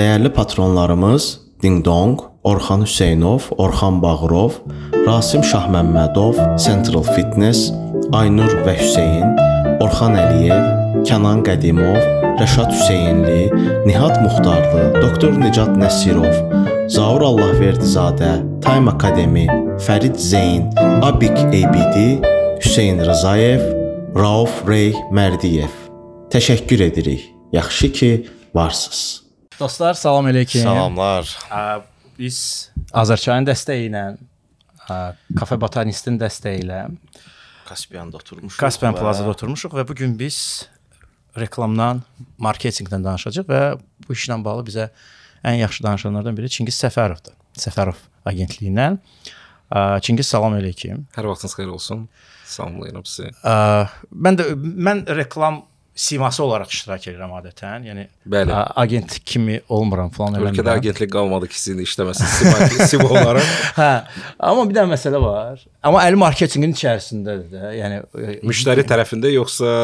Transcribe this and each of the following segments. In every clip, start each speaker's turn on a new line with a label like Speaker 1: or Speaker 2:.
Speaker 1: Dəyərli patronlarımız Dingdong, Orxan Hüseynov, Orxan Bağırov, Rasim Şahməmmədov, Central Fitness, Aynur və Hüseyn, Orxan Əliyev, Kənan Qədimov, Rəşad Hüseynli, Nihat Muxtarlı, Doktor Nicat Nəsirov, Zaur Allahverdizadə, Time Akademi, Fərid Zeyn, Abik ABD, Hüseyn Rzayev, Rauf Rey Mərdiyev. Təşəkkür edirik. Yaxşı ki, varsınız.
Speaker 2: Dostlar, salam əleykum.
Speaker 3: Salamlar.
Speaker 2: Ə, Biz Azərçayın dəstəyi ilə, ə, Kafe Botanistin dəstəyi ilə
Speaker 3: Kaspiyan'da oturmuşuq.
Speaker 2: Caspian
Speaker 3: və
Speaker 2: Plaza-da oturmuşuq və bu gün biz reklamdan, marketinqdən danışacağıq və bu işlə bağlı bizə ən yaxşı danışanlardan biri Çingiz Səfərovdur. Səfərov agentliyindən. Ə, Çingiz salam əleykum.
Speaker 3: Hər vaxtınız xeyir olsun. Salamlayıram sizi.
Speaker 2: Ə, Mən də mən reklam siması olaraq iştirak edirəm adətən. Yəni
Speaker 3: Bəli.
Speaker 2: ə, agent kimi olmuram falan
Speaker 3: Ölkədə
Speaker 2: eləmirəm.
Speaker 3: agentlik qalmadı ki, sizin işləməsin. Siz siz olaraq
Speaker 2: Hə, amma bir dənə məsələ var. Amma əli marketinqin içərisindədir də. Yəni e,
Speaker 3: müştəri tərəfində yoxsa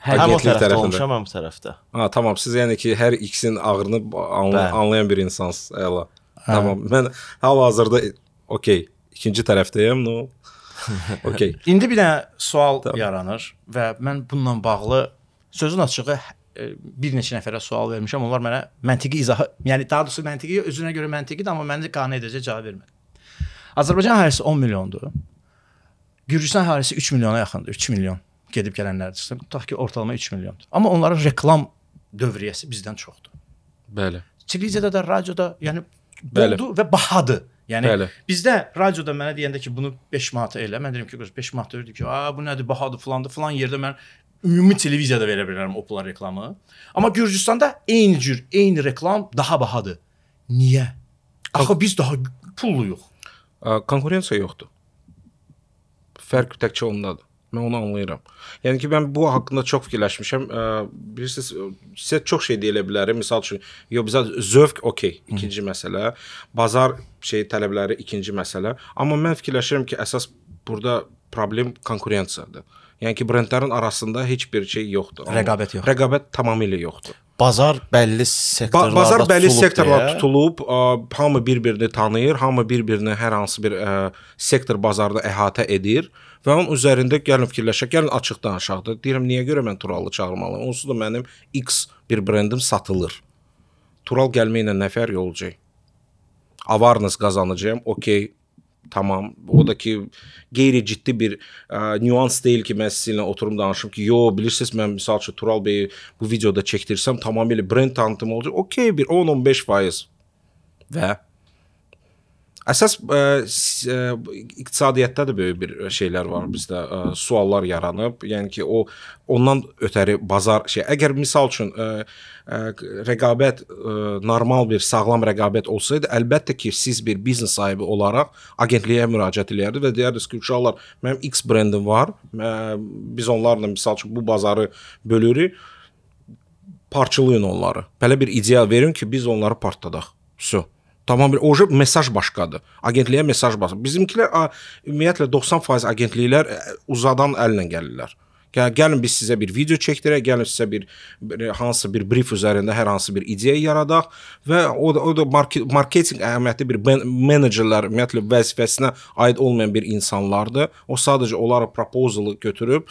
Speaker 2: Həm
Speaker 4: o
Speaker 3: agentlik
Speaker 4: tərəfdə
Speaker 3: tərəfində?
Speaker 4: olmuşam, həm bu tərəfdə.
Speaker 3: Ha, tamam. Siz yəni ki, hər ikisinin ağrını anla
Speaker 4: Bəli.
Speaker 3: anlayan bir insansınız. Əla. Tamam. Mən hal-hazırda okey, ikinci tərəfdəyəm. No. Okey.
Speaker 2: İndi bir dənə sual yaranır və mən bununla bağlı sözün açığı e, bir neçə nəfərə sual vermişəm. Onlar mənə məntiqi izahı, yəni daha doğrusu məntiqi özünə görə məntiqidir, amma məni qane edəcək cavab vermədi. Azərbaycan əhalisi 10 milyondur. Gürcüstan əhalisi 3 milyona yaxındır, 3 milyon gedib gələnlərdir. Tutaq ki, ortalama 3 milyondur. Amma onların reklam dövriyyəsi bizdən çoxdur.
Speaker 3: Bəli.
Speaker 2: televiziyada da, radioda, yəni
Speaker 3: Bəli.
Speaker 2: boldu və bahadır. Yəni
Speaker 3: Bəli.
Speaker 2: bizdə radioda mənə deyəndə ki, bunu 5 manata elə, mən deyirəm ki, 5 manat ödəyir ki, "A, bu nədir, bahadır filandır." Filan yerdə mən ümumi televiziyada verə bilərəm o pula reklamı. Amma Gürcüstanda eyni cür, eyni reklam daha bahadır. Niyə? Axı biz daha pulluyuq.
Speaker 3: Ə, Konkurensiya yoxdur. Fərq təkcə ondadır. Mən onu anlayıram. Yəni ki, mən bu haqqında çox fikirləşmişəm. Bilirsiniz, sizə çox şey deyə bilərəm. Məsəl üçün, yo bizə zövq okey, ikinci məsələ. Bazar şey tələbləri ikinci məsələ. Amma mən fikirləşirəm ki, əsas burada problem konkurensiyadır. Yəni ki, brendlərin arasında heç bir şey yoxdur.
Speaker 2: Rəqabət yoxdur.
Speaker 3: Rəqabət tamamilə yoxdur.
Speaker 4: Bazar bəlli
Speaker 3: Ba
Speaker 4: sektorlarda
Speaker 3: bazar bəlli
Speaker 4: tutulub
Speaker 3: sektorlar
Speaker 4: deyə.
Speaker 3: tutulub, ə, hamı bir-birini tanıyır, hamı bir-birini hər hansı bir ə, sektor bazarda əhatə edir və onun üzərində gəlin fikirləşək, gəlin açıq danışaq da. Deyirəm niyə görə mən Turalı çağırmalıyam? Onsuz da mənim X bir brendim satılır. Tural gəlməklə nə fərqi olacaq? Awareness qazanacağam. Okay, tamam. O da ki qeyri-ciddi bir ə, nüans deyil ki, mən sizinlə oturum danışım ki, yo, bilirsiniz mən məsəl üçün Tural bəy bu videoda çəkdirsəm tamamilə brend tanıtımı olacaq. Okay, bir 10-15% və Əsas ə, s- ə, iqtisadiyyatda da böyük bir şeylər var bizdə, ə, suallar yaranıb. Yəni ki, o ondan ötəri bazar şey, əgər misal üçün ə, ə, rəqabət ə, normal bir sağlam rəqabət olsaydı, əlbəttə ki, siz bir biznes sahibi olaraq agentliyə müraciət edərdiniz və deyərdiniz ki, uşaqlar, mənim X brendim var, ə, biz onlarla misal üçün bu bazarı bölürük parçalayın onları. Belə bir ideya verin ki, biz onları partladaq. Vso. Tamam bir oje mesaj başqadır. Agentliyə mesaj başqa. Bizimkilər ümumiyyətlə 90% agentliklər ə, uzadan əllə gəlirlər. Gəl, gəlin biz sizə bir video çəkdirək, gəlin sizə bir, bir hansısa bir brief üzərində hər hansı bir ideya yaradaq və o da o da market, marketinq əhəmiyyətli bir menecerlər ümumiyyətlə vəzifəsinə aid olmayan bir insanlardır. O sadəcə onlara proposalı götürüb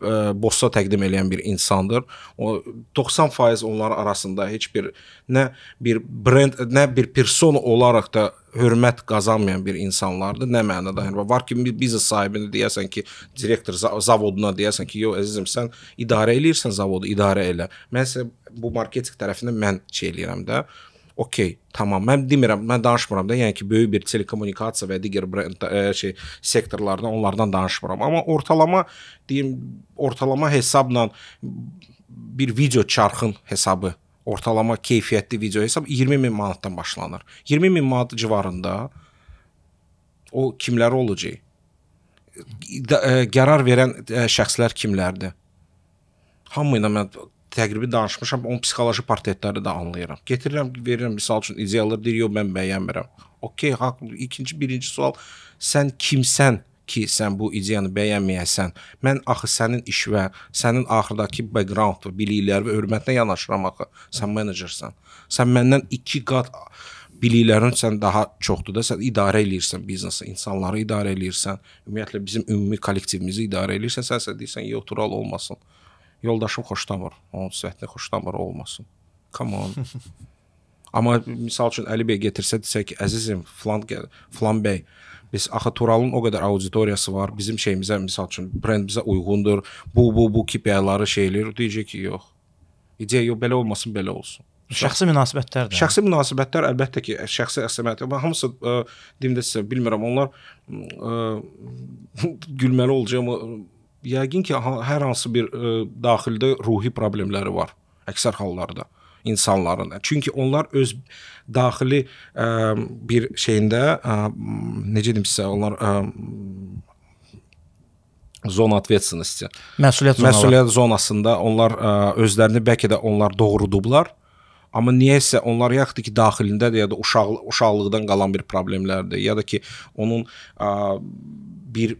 Speaker 3: bossa təqdim edən bir insandır. O 90% onların arasında heç bir nə bir brend, nə bir persona olaraq da hörmət qazanmayan bir insanlardır. Nə mənada? Yəni var ki, bir biznes sahibinə deyəsən ki, direktor za- zavoduna deyəsən ki, "Yo əzizim, sən idarə eləyirsən zavodu, idarə elə." Mən isə bu marketinq tərəfindən mən şey eləyirəm də. Okey, tamam. Mən demirəm, mən danışmıram da, yəni ki, böyük bir telekommunikasiya və digər brend ə, şey sektorlardan onlardan danışmıram. Amma ortalama deyim, ortalama hesabla bir video çarxın hesabı, ortalama keyfiyyətli video hesab 20 min manatdan başlanır. 20 min manat civarında o kimlər olacaq? Ə, Qərar verən ə, şəxslər kimlərdir? Hamı ilə mən təqribi danışmışam, onun psixoloji portretləri də anlayıram. Gətirirəm, verirəm misal üçün ideyalar deyir, yox mən bəyənmirəm. Okay, haqlı. İkinci, birinci sual, sən kimsən ki, sən bu ideyanı bəyənməyəsən? Mən axı sənin iş və sənin axırdakı background, biliklər və hörmətinə yanaşıram axı. Sən menecersən. Sən məndən 2 qat biliklərin sən daha çoxdur da, sən idarə eləyirsən biznesi, insanları idarə eləyirsən, ümumiyyətlə bizim ümumi kollektivimizi idarə eləyirsən, sən sən deyirsən, yox, tural olmasın. Yoldaşım xoşlamır, onun səhvini xoşlamır olmasın. Come on. Amma misal üçün Əli bəy gətirsə desə ki, əzizim, filan gəl- filan bəy, biz axı Turalın o qədər auditoriyası var, bizim şeyimizə misal üçün brendimizə uyğundur. Bu bu bu KPI-ları şey eləyir, deyəcək ki, yox. İdeya yox, belə olmasın, belə olsun.
Speaker 2: Şəxsi münasibətlərdir.
Speaker 3: Şəxsi münasibətlər əlbəttə ki, şəxsi əsləhət. Amma hamısı ə, deyim də sizə bilmirəm, onlar ə, gülməli olacaq amma ə, yəqin ki, ha- hər hansı bir ə, daxildə ruhi problemləri var əksər hallarda insanların. Çünki onlar öz daxili ə, bir şeyində ə, necə deyim sizə, onlar ə, zona ответственности
Speaker 2: Məsuliyyət zonaları.
Speaker 3: məsuliyyət zonasında onlar ə, özlərini bəlkə də onlar doğrudublar. Amma niyəsə onlar yaxud ki daxilindədir ya da uşaq uşaqlıqdan qalan bir problemlərdir ya da ki onun ə, bir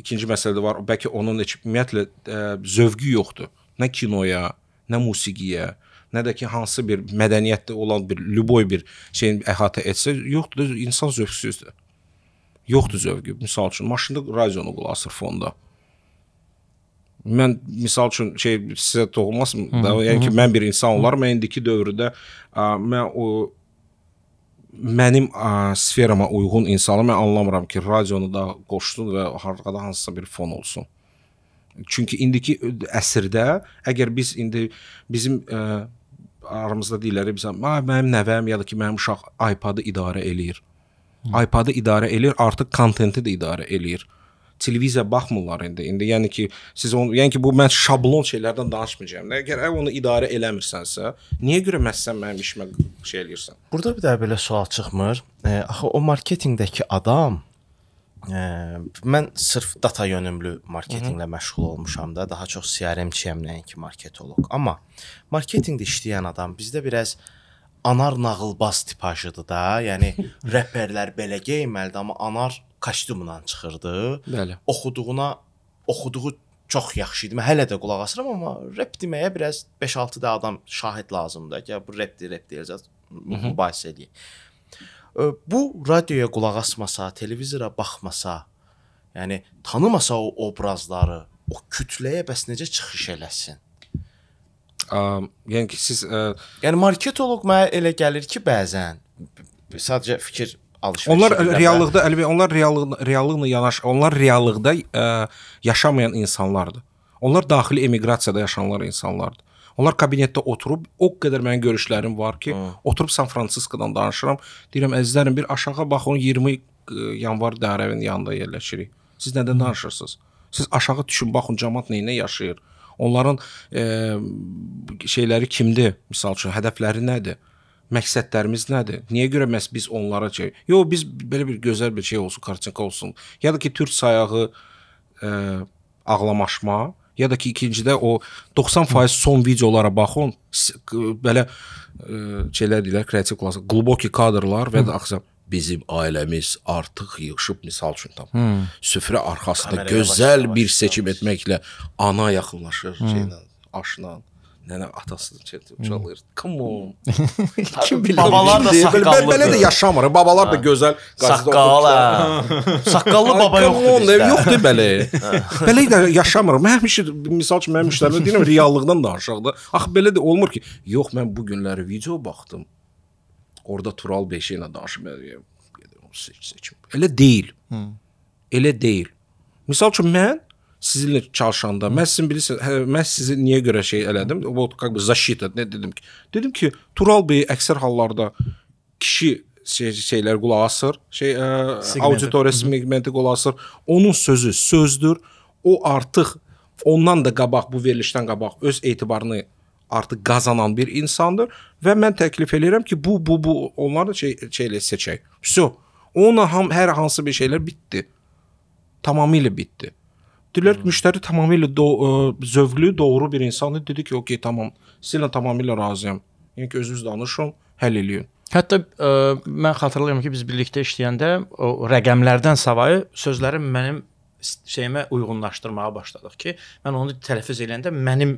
Speaker 3: ikinci məsələ də var. Bəlkə onun heç ümumiyyətlə ə, zövqü yoxdur. Nə kinoya, nə musiqiyə, nə də ki hansı bir mədəniyyətdə olan bir lüboy bir şeyin əhatə etsə, yoxdur, insan zövqsüzdür. Yoxdur zövqü. Məsəl üçün maşında radionu qulaq asır fonda. Mən misal üçün şey sizə toxunmasın da, yəni ki, mən bir insan olaram, mən indiki dövrdə ə, mən o mənim ə, sferama uyğun insanı mən anlamıram ki, radionu da qoşsun və arxada hansısa bir fon olsun. Çünki indiki əsrdə əgər biz indi bizim ə, aramızda deyirlər bizə, "A, mənim nəvəm ya da ki, mənim uşaq iPad-ı idarə eləyir." iPad-ı idarə eləyir, artıq kontenti də idarə eləyir. Televiziya baxmırlar indi. İndi yəni ki, siz onu, yəni ki, bu mən şablon şeylərdən danışmayacağam. Əgər əgər onu idarə eləmirsənsə, niyə görə məhz sən mənim işimə şey eləyirsən?
Speaker 1: Burada bir də belə sual çıxmır. E, axı o marketinqdəki adam e, mən sırf data yönümlü marketinqlə məşğul olmuşam da, daha çox CRM-çiyəm nəinki marketoloq. Amma marketinqdə işləyən adam bizdə biraz anar nağılbaz tipajıdır da. Yəni reperlər belə geyinməlidir, amma anar kostyumla çıxırdı.
Speaker 3: Bəli.
Speaker 1: Oxuduğuna oxuduğu çox yaxşı idi. Mən hələ də qulaq asıram, amma rep deməyə biraz 5-6 da adam şahid lazımdır ki, bu repdir, rep deyəcəz. Mübahisə eləyək. Bu radioya qulaq asmasa, televizora baxmasa, yəni tanımasa o obrazları, o kütləyə bəs necə çıxış eləsin?
Speaker 3: Ə, yəni ki, siz ə,
Speaker 1: Yəni marketoloq mənə elə gəlir ki, bəzən sadəcə fikir alış-veriş
Speaker 3: Onlar
Speaker 1: edirlər və-
Speaker 3: reallıqda əlbəttə onlar reallıq reallıqla yanaş, onlar reallıqda ə, yaşamayan insanlardır. Onlar daxili emiqrasiyada yaşayanlar insanlardır. Onlar kabinetdə oturub o qədər mənim görüşlərim var ki, oturub San Fransiskodan danışıram. Deyirəm əzizlərim bir aşağı baxın 20 ə, yanvar dərəvin yanında yerləşirik. Siz nədən danışırsınız? Siz aşağı düşün baxın cəmaət nə ilə yaşayır. Onların ə, şeyləri kimdir? Məsəl üçün hədəfləri nədir? Məqsədlərimiz nədir? Niyə görə məhz biz onlara şey? Yox, biz belə bir gözəl bir şey olsun, kartinka olsun. Ya da ki türk sayağı ə, ağlamaşma, ya da ki ikincidə o 90% son videolara baxın, belə ə, şeylər deyirlər, kreativ klass, qluboki kadrlar və də axşam bizim ailəmiz artıq yığışıb misal üçün tam. Süfrə arxasında
Speaker 1: Kameraya
Speaker 3: gözəl
Speaker 1: başla,
Speaker 3: bir seçim
Speaker 1: başla.
Speaker 3: etməklə ana yaxınlaşır şeylə, aşla. Nənə çəkdi, uşaqlar. Come on.
Speaker 2: Kim bilir?
Speaker 1: Babalar da
Speaker 3: Belə, belə, də yaşamır. Babalar da gözəl
Speaker 1: Saqqal. Saqqallı baba
Speaker 3: Come
Speaker 1: yoxdur
Speaker 3: on,
Speaker 1: bizdə.
Speaker 3: Yoxdur belə. belə də yaşamır. Mən həmişə misal üçün mənim müştərimə deyirəm reallıqdan da. Axı belə də olmur ki, yox mən bu günləri video baxdım. Orada Tural Beşi ilə danışıb gedirəm. Seç seçim. Elə deyil. Elə deyil. Misal üçün mən sizinlə çalışanda mən sizin bilirsiniz, hə, mən sizi niyə görə şey elədim? Вот как бы защита nə dedim ki? Dedim ki, Tural bəy əksər hallarda kişi şey, şeylər qulaq asır, şey ə, auditoriya segmenti qulaq asır. Onun sözü sözdür. O artıq ondan da qabaq bu verilişdən qabaq öz etibarını artıq qazanan bir insandır və mən təklif eləyirəm ki, bu bu bu onlar da şey şeylə seçək. Vso. Ona ham hər hansı bir şeylər bitdi. Tamamilə bitdi. Dedilər ki, müştəri tamamilə do ə, zövqlü, doğru bir insandır. Dedi ki, okey, tamam. Sizinlə tamamilə razıyam. Yəni ki, özünüz danışın, həll eləyin.
Speaker 2: Hətta ə, mən xatırlayıram ki, biz birlikdə işləyəndə o rəqəmlərdən savayı sözləri mənim s- şeyimə uyğunlaşdırmağa başladıq ki, mən onu tələffüz edəndə mənim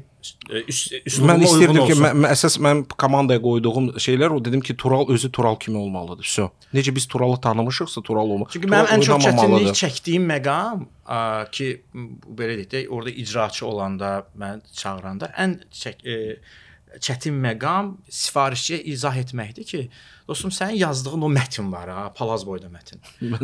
Speaker 2: ə, üst, üslubuma
Speaker 3: Mən istəyirdim ki, mən, mən əsas mən komandaya qoyduğum şeylər o dedim ki, Tural özü Tural kimi olmalıdır. Vso. Necə biz Turalı tanımışıqsa Tural olmalı.
Speaker 2: Çünki mənim ən çox çətinlik çəkdiyim məqam ə, ki, belə deyək də, orada icraçı olanda, mən çağıranda ən çək, ə, çətin məqam sifarişçiyə izah etməkdir ki, dostum sənin yazdığın o mətn var ha, palaz boyda mətn.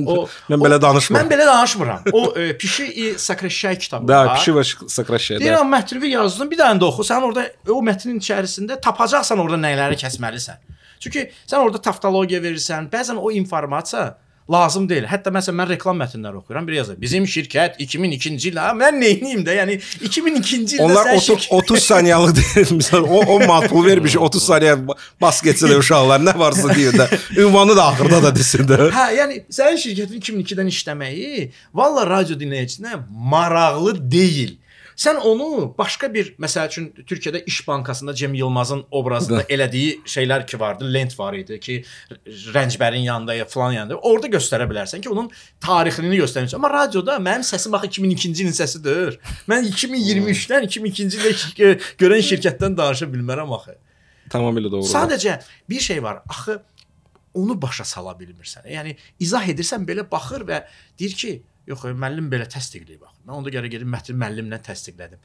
Speaker 2: O
Speaker 3: mən belə danışmıram.
Speaker 2: Mən belə danışmıram. O ə, Pişi i Sakrəşay kitabı
Speaker 3: Da,
Speaker 2: var.
Speaker 3: kişi və sakrashaya.
Speaker 2: Deyirəm mətni yazdın, bir dənə də oxu. Sən orada o mətnin içərisində tapacaqsan orada nələri kəsməlisən. Çünki sən orada taftologiya verirsən, bəzən o informasiya lazım deyil. Hətta məsələn mən reklam mətnləri oxuyuram, bir yazır. Bizim şirkət 2002-ci ildə, mən nə edeyim də? Yəni 2002-ci ildə
Speaker 3: Onlar
Speaker 2: sən
Speaker 3: 30
Speaker 2: şirkət
Speaker 3: 30 saniyəlik deyir. Məsələn, o o mat pul vermiş 30 saniyə bas keçsin uşaqlar nə varsa deyir də. Ünvanı da axırda da desin də.
Speaker 2: Hə, yəni sənin şirkətin 2002-dən işləməyi valla radio dinləyicisinə maraqlı deyil. Sən onu başqa bir, məsəl üçün Türkiyədə İş Bankasında Cem Yılmazın obrazında elədiyi şeylər ki vardı, lent var idi ki, Rəncbərin yanında ya falan yanında. Orada göstərə bilərsən ki, onun tarixini göstərirsən. Amma radioda mənim səsim axı 2002-ci ilin səsidir. Mən 2023-dən 2002-ci ildə görən şirkətdən danışa bilmərəm axı.
Speaker 3: Tamamilə doğru.
Speaker 2: Sadəcə bir şey var. Axı onu başa sala bilmirsən. Yəni izah edirsən belə baxır və deyir ki, yox, müəllim belə təsdiqləyib bax. Mən onda görə gedib mətn müəllimlə təsdiqlədim.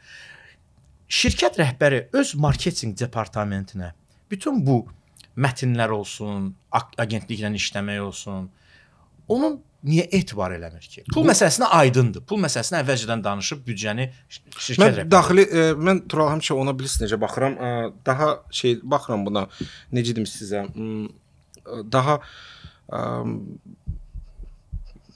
Speaker 2: Şirkət rəhbəri öz marketinq departamentinə bütün bu mətnlər olsun, ag- agentliklə işləmək olsun, onun niyə etibar eləmir ki? Pul məsələsinə aydındır. Pul məsələsinə əvvəlcədən danışıb büdcəni şirkət
Speaker 3: Mən
Speaker 2: rəhbəri
Speaker 3: daxili e, mən Tural həmişə ona bilirsiniz necə baxıram. E, daha şey baxıram buna. Necə deyim sizə? Hmm, e, daha e,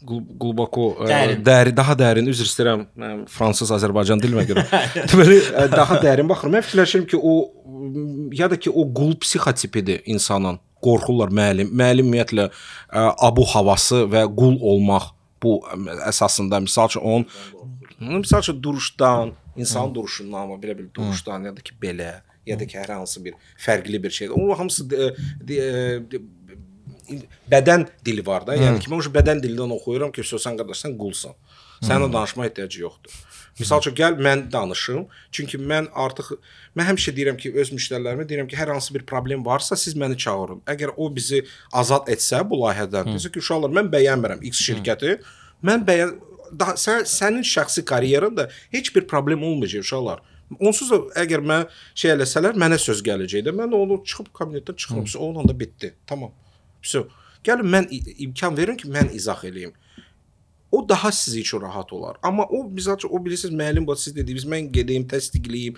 Speaker 3: qulbako e,
Speaker 2: Dərin.
Speaker 3: dəri daha dərin üzr istəyirəm. Mən fransız Azərbaycan dilimə görə. Deməli e, daha dərin baxıram. Mən fikirləşirəm ki, o ya da ki o qul psixotipidir insanın. Qorxurlar müəllim. Müəllim ümumiyyətlə ə, abu havası və qul olmaq bu əsasında misal üçün onun Misal üçün duruşdan, insan duruşundan amma belə bir duruşdan ya da ki belə ya da ki hər hansı bir fərqli bir şeydir. O hamısı bədən dili var da. Yəni ki mən o bədən dilindən oxuyuram ki, sən qardaş sən qulsan. Səninlə danışma ehtiyacı yoxdur. Misal üçün gəl mən danışım. Çünki mən artıq mən həmişə deyirəm ki, öz müştərilərimə deyirəm ki, hər hansı bir problem varsa siz məni çağırın. Əgər o bizi azad etsə bu layihədən, desə ki, uşaqlar mən bəyənmirəm X şirkəti. Mən bəyən daha sən, sənin şəxsi karyerində heç bir problem olmayacaq uşaqlar. Onsuz da əgər mən şey eləsələr, mənə söz gələcək də. Mən onu çıxıb kabinetdən çıxıram. Hmm. Onunla da bitdi. Tamam. Vso. Gəlin mən imkan verin ki, mən izah eləyim. O daha sizin üçün rahat olar. Amma o bizə o bilirsiniz müəllim bu siz dediyiniz mən gedeyim, təsdiqləyim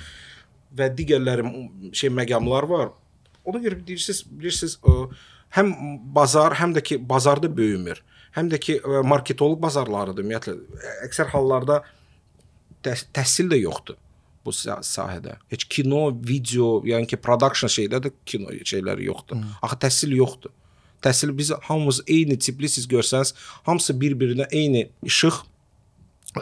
Speaker 3: və digərləri şey məqamlar var. Ona görə deyirsiniz, bilirsiniz, həm bazar, həm də ki bazarda böyümür. Həm də ki marketoloq bazarlarıdır ümumiyyətlə. Əksər hallarda təhsil də yoxdur bu sah- sahədə. Heç kino, video, yəni ki production şeydə də kino şeyləri yoxdur. Hmm. Axı təhsil yoxdur. Təhsil biz hamımız eyni tipli siz görsəniz, hamısı bir-birinə eyni işıq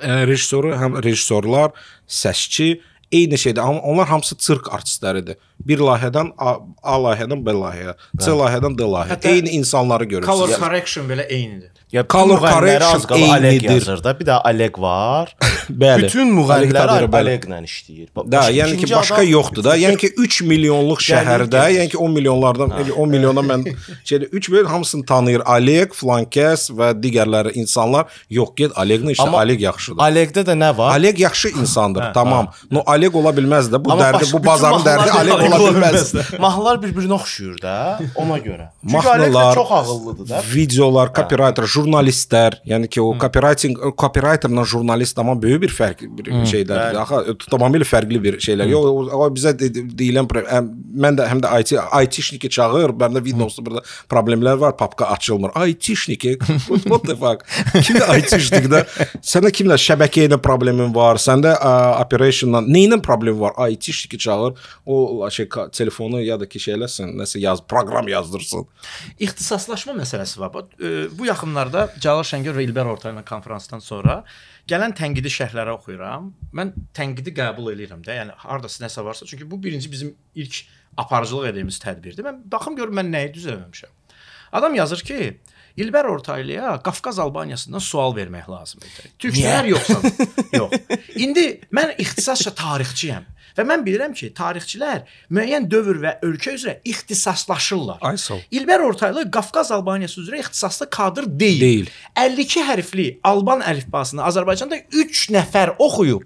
Speaker 3: ə, rejissoru, həm rejissorlar, səsçi eyni şeydə. Amma onlar hamısı sirk artistləridir. Bir layihədən A, A layihədən B layihəyə, C layihədən D layihəyə. Eyni insanları
Speaker 2: Color
Speaker 3: görürsüz.
Speaker 2: correction belə eynidir.
Speaker 1: Ya
Speaker 3: Color correction eynidir.
Speaker 1: da. Bir də Oleg var.
Speaker 3: Bəli.
Speaker 1: Bütün
Speaker 3: Oleg
Speaker 1: müğənnilər
Speaker 3: Tadırov, bəli.
Speaker 1: Oleglə işləyir.
Speaker 3: Da, yəni ki, başqa
Speaker 1: adam-
Speaker 3: yoxdur da. Yəni ki 3 milyonluq şəhərdə, yəni ki 10 milyonlardan 10 milyona mən şeydə 3 milyon hamısını tanıyır. Oleg, Flankes və digərləri insanlar. Yox, get Oleglə işlə.
Speaker 1: Amma
Speaker 3: Oleg yaxşıdır.
Speaker 1: Olegdə də nə var?
Speaker 3: Oleg yaxşı insandır, tamam. No Oleg ola bilməz də. Bu
Speaker 1: Amma
Speaker 3: dərdi, bu bazarın dərdi
Speaker 1: bir-
Speaker 3: ola bilməz.
Speaker 1: Mahnılar bir-birinə oxşuyur da, ona görə. Çünki
Speaker 3: Mahnılar,
Speaker 1: çox ağıllıdır da.
Speaker 3: videolar, copywriter, jurnalistlər, yəni ki o copywriting, copywriterla jurnalist tamam böyük bir fərq bir şeylərdir. Axı tamamilə fərqli bir şeylər. Yox, o, o bizə de- de- deyilən mən də həm də IT IT-şniki çağır, məndə Windowsda burada problemlər var, papka açılmır. IT-şniki, what the fuck? Kimdə IT-şnikdə? Səndə kimlə şəbəkə ilə problemin var? Səndə ə, operationla nə ilə problemin var? IT-şniki çağır, o şey telefonu ya da ki şey eləsin, nəsə yaz, proqram yazdırsın.
Speaker 2: İxtisaslaşma məsələsi var. Bu, e, Yaxınlarda Cəlal Şəngör və İlber Ortay ilə konfransdan sonra gələn tənqidi şərhləri oxuyuram. Mən tənqidi qəbul eləyirəm də. Yəni hardasa nəsə varsa, çünki bu birinci bizim ilk aparıcılıq etdiyimiz tədbirdir. Mən baxım görüm mən nəyi düz eləməmişəm. Adam yazır ki, İlber Ortaylıya Qafqaz Albaniyasından sual vermək lazımdır. Türkçülər yoxsa? Yox. İndi mən ixtisasca tarixçiyəm və mən bilirəm ki, tarixçilər müəyyən dövr və ölkə üzrə ixtisaslaşırlar.
Speaker 3: Ol.
Speaker 2: İlber Ortaylı Qafqaz Albaniyası üzrə ixtisaslı kadr deyil.
Speaker 3: Deyil.
Speaker 2: 52 hərfli Alban əlifbasını Azərbaycanda 3 nəfər oxuyub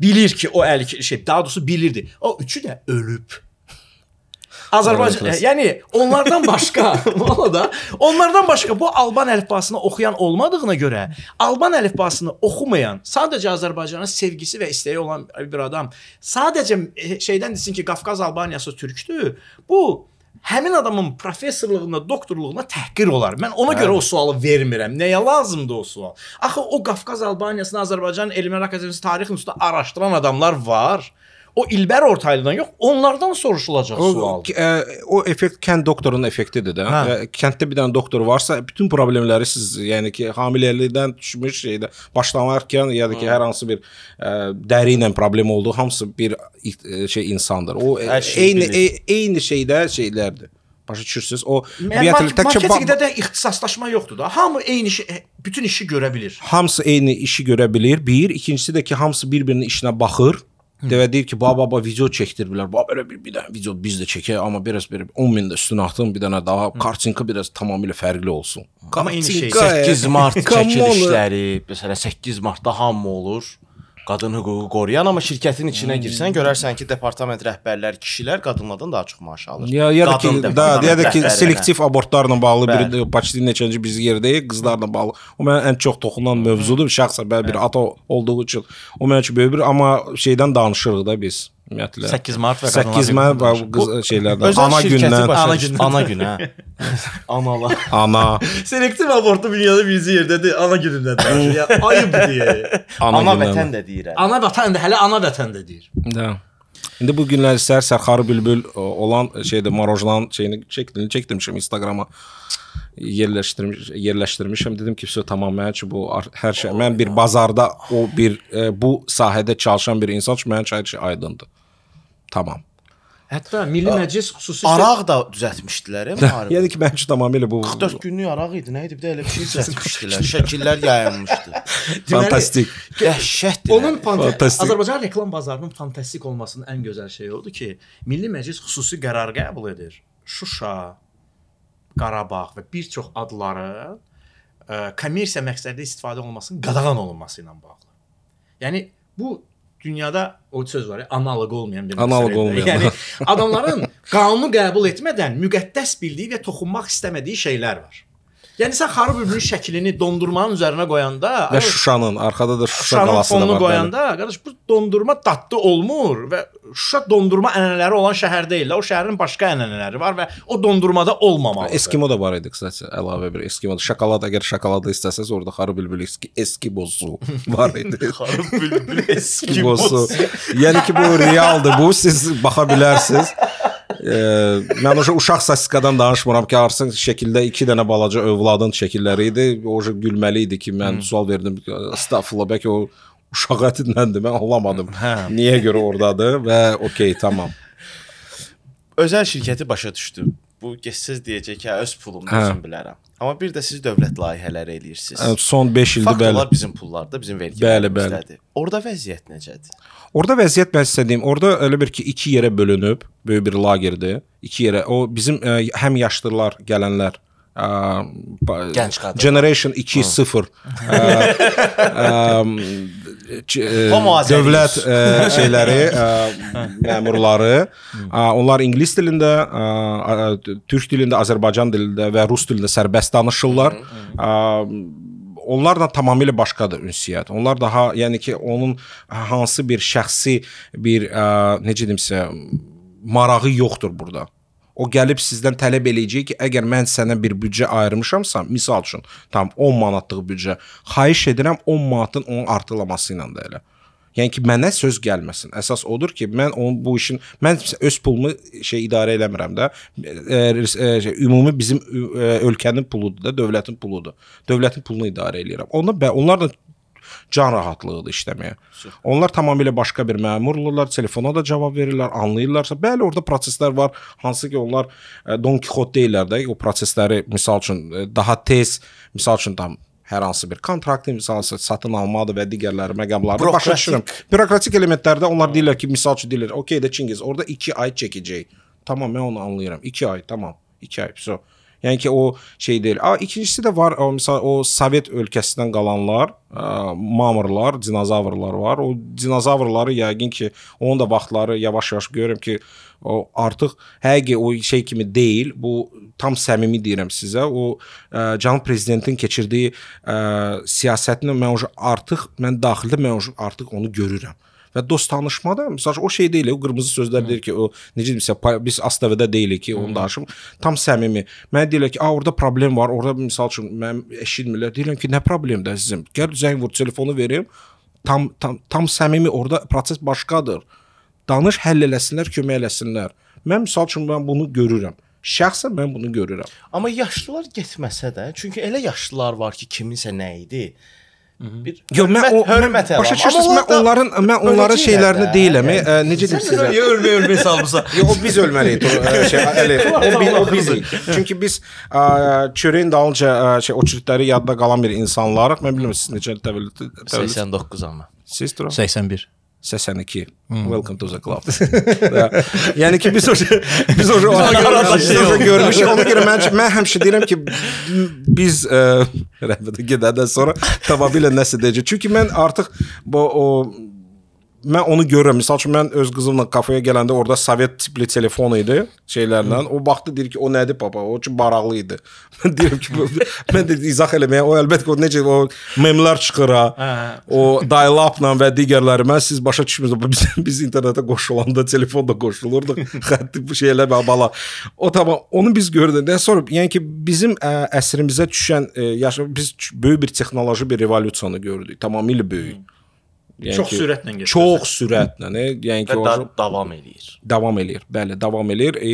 Speaker 2: bilir ki, o 52 şey, daha doğrusu bilirdi. O üçü də ölüb. Azərbaycan,
Speaker 1: Klassik.
Speaker 2: yəni onlardan başqa, valla onlardan başqa bu Alban əlifbasını oxuyan olmadığına görə Alban əlifbasını oxumayan, sadəcə Azərbaycana sevgisi və istəyi olan bir adam sadəcə e, şeydən desin ki, Qafqaz Albaniyası türkdür. Bu həmin adamın professorluğuna, doktorluğuna təhqir olar. Mən ona görə o sualı vermirəm. Nəyə lazımdır o sual? Axı o Qafqaz Albaniyasını Azərbaycan Elmlər Akademiyası Tarix İnstitutunda araşdıran adamlar var. O İlber Ortaylıdan yox, onlardan soruşulacaq
Speaker 3: O,
Speaker 2: sual.
Speaker 3: ə, o effekt kənd doktorunun effektidir də.
Speaker 2: Hə.
Speaker 3: Ə, Kənddə bir dənə doktor varsa, bütün problemləri siz, yəni ki, hamiləlikdən düşmüş şeydə başlamarkən ya da ki, hər hansı bir ə, dəri ilə problem olduğu hamısı bir ə, şey insandır. O
Speaker 1: Hər şeyi
Speaker 3: eyni e, eyni şeydə şeylərdir. Başa düşürsüz? O təkcə ba-
Speaker 2: marketinqdə də ixtisaslaşma yoxdur da. Hamı eyni işi, bütün işi görə bilir.
Speaker 3: hamısı eyni işi görə bilir. Bir, ikincisi də ki, hamısı bir-birinin işinə baxır. Dəvə deyir ki, baba baba video çəkdirbilər. Baba belə bir, bir dənə video biz də çəkək, amma biraz bir 10 min də üstünə atın, bir dənə daha kartinka biraz tamamilə fərqli olsun.
Speaker 2: Amma eyni şey.
Speaker 3: Kartinka,
Speaker 1: 8 mart çəkilişləri, məsələn 8 martda hamı olur. Qadın hüququ qoruyan, amma şirkətin içinə girsən, görərsən ki, departament rəhbərlər kişilər qadınlardan daha çox maaş alır.
Speaker 3: Ya ya da ki,
Speaker 1: Qadın
Speaker 3: da, ya da ki selektiv abortlarla bağlı bir
Speaker 1: Bəli.
Speaker 3: başçı neçənci biz yerdəyik, qızlarla bağlı. O mənə ən çox toxunan mövzudur. Şəxsən mən bir ata olduğu üçün o mənim üçün böyük bir amma şeydən danışırıq da biz ümumiyyətlə.
Speaker 2: 8 mart və
Speaker 3: 8 mart və qız şeylərdən ana gündən
Speaker 2: Ana gündən.
Speaker 1: ana günə. Analar.
Speaker 3: ana
Speaker 2: Selektiv abortu dünyada birinci yerdədir, ana günündədir. ya ayıb deyə.
Speaker 3: ana,
Speaker 1: vətən də deyirəm.
Speaker 2: Ana vətən də hələ ana vətən də deyir.
Speaker 3: Da. İndi bu günlər sər Sərxarı bülbül olan şeydə Marojlan şeyini çəkdim, çəkdirmişəm Instagrama yerləşdirmiş yerləşdirmişəm. Dedim ki, "Vəsə tamam mənim üçün bu hər şey mən bir bazarda o bir e, bu sahədə çalışan bir insan üçün mənim üçün hər şey aydındır. Tamam.
Speaker 2: Hətta Milli Məclis xüsusi
Speaker 1: Araq da düzəltmişdilər, e, müharibə.
Speaker 3: Yəni ki, üçün tamamilə bu
Speaker 1: 44 günlük araq idi, nə idi? Bir də elə bir şey düzəltmişdilər. Şəkillər yayılmışdı.
Speaker 3: fantastik.
Speaker 1: Dəhşətdir.
Speaker 2: Onun fanta-
Speaker 3: Fantastik.
Speaker 2: Azərbaycan reklam bazarının fantastik olmasının ən gözəl şeyi odur ki, Milli Məclis xüsusi qərar qəbul edir. Şuşa, Qarabağ və bir çox adları ə, kommersiya məqsədli istifadə olunmasının qadağan olunması ilə bağlı. Yəni bu dünyada o söz var ya, analoq olmayan bir
Speaker 3: Analoq olmayan.
Speaker 2: Yəni adamların qanunu qəbul etmədən müqəddəs bildiyi və toxunmaq istəmədiyi şeylər var. Yəni sən xarı bülbülün şəklini dondurmanın üzərinə qoyanda
Speaker 3: Və Şuşanın arxada da Şuşa
Speaker 2: Şuşanın
Speaker 3: qalası da var. bəli.
Speaker 2: qoyanda, qardaş bu dondurma dadlı olmur və Şuşa dondurma ənənələri olan şəhər deyil. O şəhərin başqa ənənələri var və o dondurmada olmamalıdır.
Speaker 3: Eskimo da var idi kısaca əlavə bir Eskimo. Şokolad əgər şokoladı istəsəz orada xarı bülbül eski Eskimosu var idi.
Speaker 1: Xarab bülbül
Speaker 3: Eskimosu. yəni ki bu realdır. Bu siz baxa bilərsiniz. Mən o uşaq statistikadan danışmıram ki, arsın şəkildə 2 dənə balaca övladın şəkilləri idi. O gülməli idi ki, mən sual verdim. Estağfurullah, bəlkə o uşaq ətindəndir. Mən anlamadım. Niyə görə ordadır və okey, tamam.
Speaker 1: özəl şirkəti başa düşdü. Bu keçsiz deyəcək ki, hə, öz pulumu
Speaker 3: Hə.
Speaker 1: özüm bilərəm. Amma bir də siz dövlət layihələri eləyirsiniz.
Speaker 3: Ə, Son 5 ildir
Speaker 1: Fakt
Speaker 3: bəli.
Speaker 1: olar bizim pullarda, bizim
Speaker 3: Bəli,
Speaker 1: vergilərimizdədir. Orda vəziyyət necədir?
Speaker 3: Orada vəziyyət mən sizə deyim, orada elə bir ki, iki yerə bölünüb, böyük bir lagerdir. İki yerə. O bizim ə, həm yaşlılar, gələnlər, ə, ba-
Speaker 1: Gənc qadınlar.
Speaker 3: Generation 2.0
Speaker 1: Azəri.
Speaker 3: dövlət ə, şeyləri, ə, məmurları, ə, onlar ingilis dilində, ə, ə, türk dilində, Azərbaycan dilində və rus dilində sərbəst danışırlar. Ə, onlarla tamamilə başqadır ünsiyyət. Onlar daha, yəni ki, onun hansı bir şəxsi bir ə, necə deyim sizə marağı yoxdur burada. O gəlib sizdən tələb eləyəcək ki, əgər mən sənə bir büdcə ayırmışamsa, misal üçün, tam 10 manatlıq büdcə, xahiş edirəm 10 manatın onun artırılması ilə də elə. Yəni ki, mənə söz gəlməsin. Əsas odur ki, mən onun bu işin mən öz pulumu şey idarə eləmirəm də. E, e, şey, ümumi bizim e, ölkənin puludur da, dövlətin puludur. Dövlətin pulunu idarə eləyirəm. Bə onlar da can rahatlığıdır işləməyə. Onlar tamamilə başqa bir məmurlar, telefona da cavab verirlər, anlayırlarsa, bəli, orada proseslər var, hansı ki, onlar e, Don Quixote deyirlər də, o prosesləri misal üçün e, daha tez, misal üçün tam hər hansı bir kontraktı, misal üçün satın almadır və digərləri məqamları başa düşürəm. Bürokratik elementlərdə onlar deyirlər ki, misal üçün deyirlər, okey də Çingiz, orada 2 ay çəkəcək. Tamam, mən onu anlayıram. 2 ay, tamam. 2 ay. So. Yəni ki, o şey deyil. A ikincisi də var, o, məsəl o Sovet ölkəsindən qalanlar, ə, mamırlar, dinozavrlar var. O dinozavrları yəqin ki, onun da vaxtları yavaş-yavaş görürəm ki, o artıq həqiqi o şey kimi deyil. Bu tam səmimi deyirəm sizə. O e, ə, can prezidentin keçirdiyi ə, siyasətini mən artıq mən daxildə mən artıq onu görürəm. Və dost tanışmada məsəl üçün o şey deyil, o qırmızı sözlər deyir ki, o necə demirsə biz ASTV-də deyilik ki, onu danışım. Tam səmimi. Mənə deyirlər ki, "A, orada problem var." Orada məsəl üçün mən eşitmirlər. Deyirəm ki, "Nə problemdir əzizim? Gəl zəng vur, telefonu verim." Tam tam tam səmimi orada proses başqadır. Danış, həll eləsinlər, kömək eləsinlər. Mən məsəl üçün mən bunu görürəm. Şəxsən mən bunu görürəm.
Speaker 1: Amma yaşlılar getməsə də, çünki elə yaşlılar var ki, kiminsə nə idi? Bir
Speaker 3: Yox, mən o
Speaker 1: hörmət
Speaker 3: mən, başa düşürsüz,
Speaker 1: Amma
Speaker 3: mən onların mən onların şeylərini
Speaker 1: də.
Speaker 3: deyiləm.
Speaker 1: Yəni,
Speaker 3: e, necə deyim sizə?
Speaker 2: Niyə ölməyə ölməyə salmısan?
Speaker 3: Yox, o biz ölməliyik. Şey, elə, o, bi- o bizik. Çünki biz çörəyin dalınca şey o çürükləri yadda qalan bir insanlarıq. Mən bilmirəm siz necə təvəllüd təvəllüd
Speaker 1: 89 amma.
Speaker 3: siz tura
Speaker 2: 81.
Speaker 3: 82. Welcome to the club. Yəni ki biz o biz o biz o görmüşük. Ona görə mən mən həmişə deyirəm ki biz ə, rəhmətə gedəndən sonra tamamilə nəsə deyəcək. Çünki mən artıq bu o mən onu görürəm. Məsəl üçün mən öz qızımla kafeyə gələndə orada sovet tipli telefon idi şeylərlə. O vaxtı deyir ki, o nədir papa? O ki maraqlı idi. Mən deyirəm ki, mən də izah eləməyə o əlbəttə ki, o necə o memlər çıxır ha. O dial-upla və digərləri mən siz başa düşmürsünüz. Biz biz internetə qoşulanda telefonda qoşulurduq. Xətti bu şeylər və bala. O tamam onu biz gördük. Nə sonra yəni ki bizim ə, əsrimizə düşən ə, yaş biz böyük bir texnoloji bir revolyusiyanı gördük. Tamamilə böyük. Yəni
Speaker 2: çox
Speaker 3: ki,
Speaker 2: sürətlə gedir.
Speaker 3: Çox sürətlə, e, yəni ki, o
Speaker 1: da, davam eləyir.
Speaker 3: Davam eləyir. Bəli, davam eləyir. E,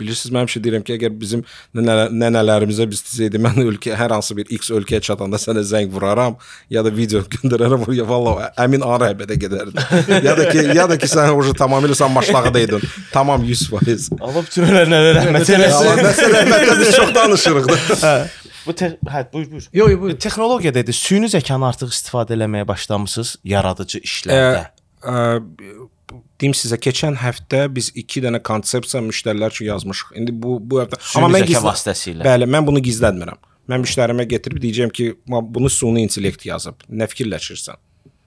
Speaker 3: bilirsiniz mən həmişə şey deyirəm ki, əgər bizim nənə, nənələrimizə biz desəydi mən ölkə hər hansı bir X ölkəyə çatanda sənə zəng vuraram ya da video göndərərəm ya vallah əmin arəbədə gedərdi. ya da ki, ya da ki sən o tamamilə sən başlağıdaydın. Tamam 100%.
Speaker 1: Allah bütün nənələrə rəhmət eləsin.
Speaker 3: Allah nəsə rəhmət eləsin. Çox danışırıq da.
Speaker 1: Bu te hə, buyur, buyur.
Speaker 2: Yo, yo, buyur.
Speaker 1: Texnologiya dedi, süni zəkanı artıq istifadə eləməyə başlamısınız yaradıcı işlərdə.
Speaker 3: Ə, deyim sizə keçən həftə biz 2 dənə konsepsiya müştərilər üçün yazmışıq. İndi bu bu həftə
Speaker 1: Süni zəka vasitəsilə.
Speaker 3: Bəli, mən bunu gizlətmirəm. Mən müştərimə gətirib deyəcəm ki, "Ma, bunu süni intellekt yazıb. Nə fikirləşirsən?"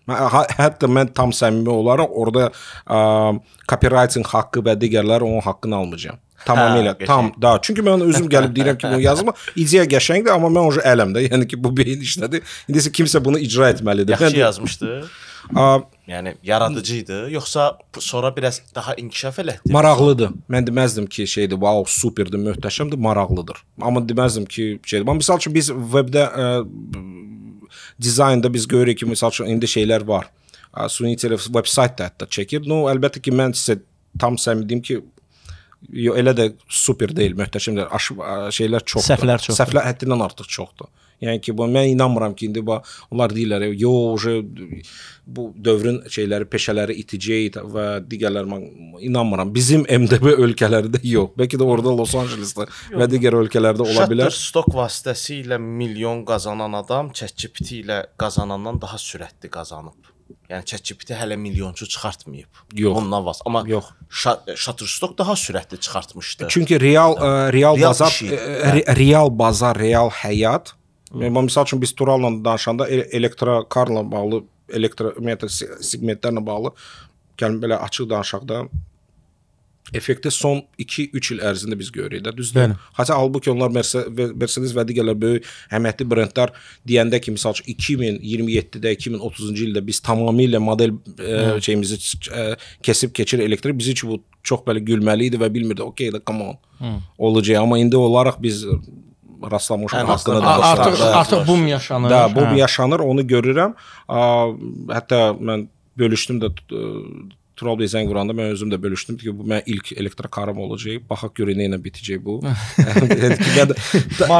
Speaker 3: Mən hə- hətta mən tam səmimi olaraq orada ə, copywriting haqqı və digərləri onun haqqını almayacağam. Tamamilə,
Speaker 1: Hə,
Speaker 3: tam da. Çünki mən özüm gəlib deyirəm ki, bunu yazma. İdeya qəşəngdir, amma mən o ələmdə. Yəni ki, bu beyin işlədi. İndi isə kimsə bunu icra etməlidir.
Speaker 1: Yaxşı
Speaker 3: Mən-
Speaker 1: yazmışdı.
Speaker 3: Ə,
Speaker 1: Yəni yaradıcı idi, yoxsa sonra biraz daha inkişaf elətdi?
Speaker 3: Maraqlıdır. Mən deməzdim ki, şeydir, wow, superdir, möhtəşəmdir, maraqlıdır. Amma deməzdim ki, şeydir. Amma misal üçün biz webdə ə, dizaynda biz görürük ki, misal üçün indi şeylər var. Suni intellekt veb-saytda hətta çəkir. No, əlbəttə ki, mən sizə tam səmimi deyim ki, Yo elə də super deyil, möhtəşəm deyil. Aş şeylər çoxdur.
Speaker 2: Səhvlər çoxdur.
Speaker 3: Səhvlər həddindən artıq çoxdur. Yəni ki, bu mən inanmıram ki, indi bu onlar deyirlər, yox, bu dövrün şeyləri, peşələri itəcək və digərlər mən inanmıram. Bizim MDB ölkələrdə yox. Bəlkə də orada Los Angelesdə və digər ölkələrdə ola bilər.
Speaker 1: Shutterstock vasitəsilə milyon qazanan adam ChatGPT ilə qazanandan daha sürətli qazanıb. Yəni ChatGPT hələ milyonçu çıxartmayıb.
Speaker 3: Yox.
Speaker 1: Ondan vas. Amma
Speaker 3: Yox.
Speaker 1: Shutterstock daha sürətli çıxartmışdı.
Speaker 3: Çünki real ə, real,
Speaker 1: Real
Speaker 3: bazar
Speaker 1: işi.
Speaker 3: ə, re, real bazar, real həyat. Mən misal üçün biz Turalla danışanda e- elektrokarla bağlı, elektro ümumiyyətlə se- segmentlərlə bağlı gəlin belə açıq danışaq da effekti son 2-3 il ərzində biz görürük də, düzdür?
Speaker 2: Bəli.
Speaker 3: Hətta halbuki onlar Mercedes və digərlər böyük əhəmiyyətli brendlər deyəndə ki, məsəl üçün 2027-də, 2030-cu ildə biz tamamilə model ə, şeyimizi ə, kesib keçir elektrik bizi ki bu çox belə gülməli idi və bilmirdi, okey də come on. Olacaq, amma indi olaraq biz rastlamışıq
Speaker 1: Ən
Speaker 3: haqqında danışırıq.
Speaker 2: Artıq artıq bum yaşanır.
Speaker 3: Da, bu
Speaker 2: Hə.
Speaker 3: yaşanır, onu görürəm. A, Hətta mən bölüşdüm də t- Tural bəy zəng vuranda mən özüm də bölüşdüm ki, bu mənim ilk elektrokarım olacaq. Baxaq görək nə ilə bitəcək bu.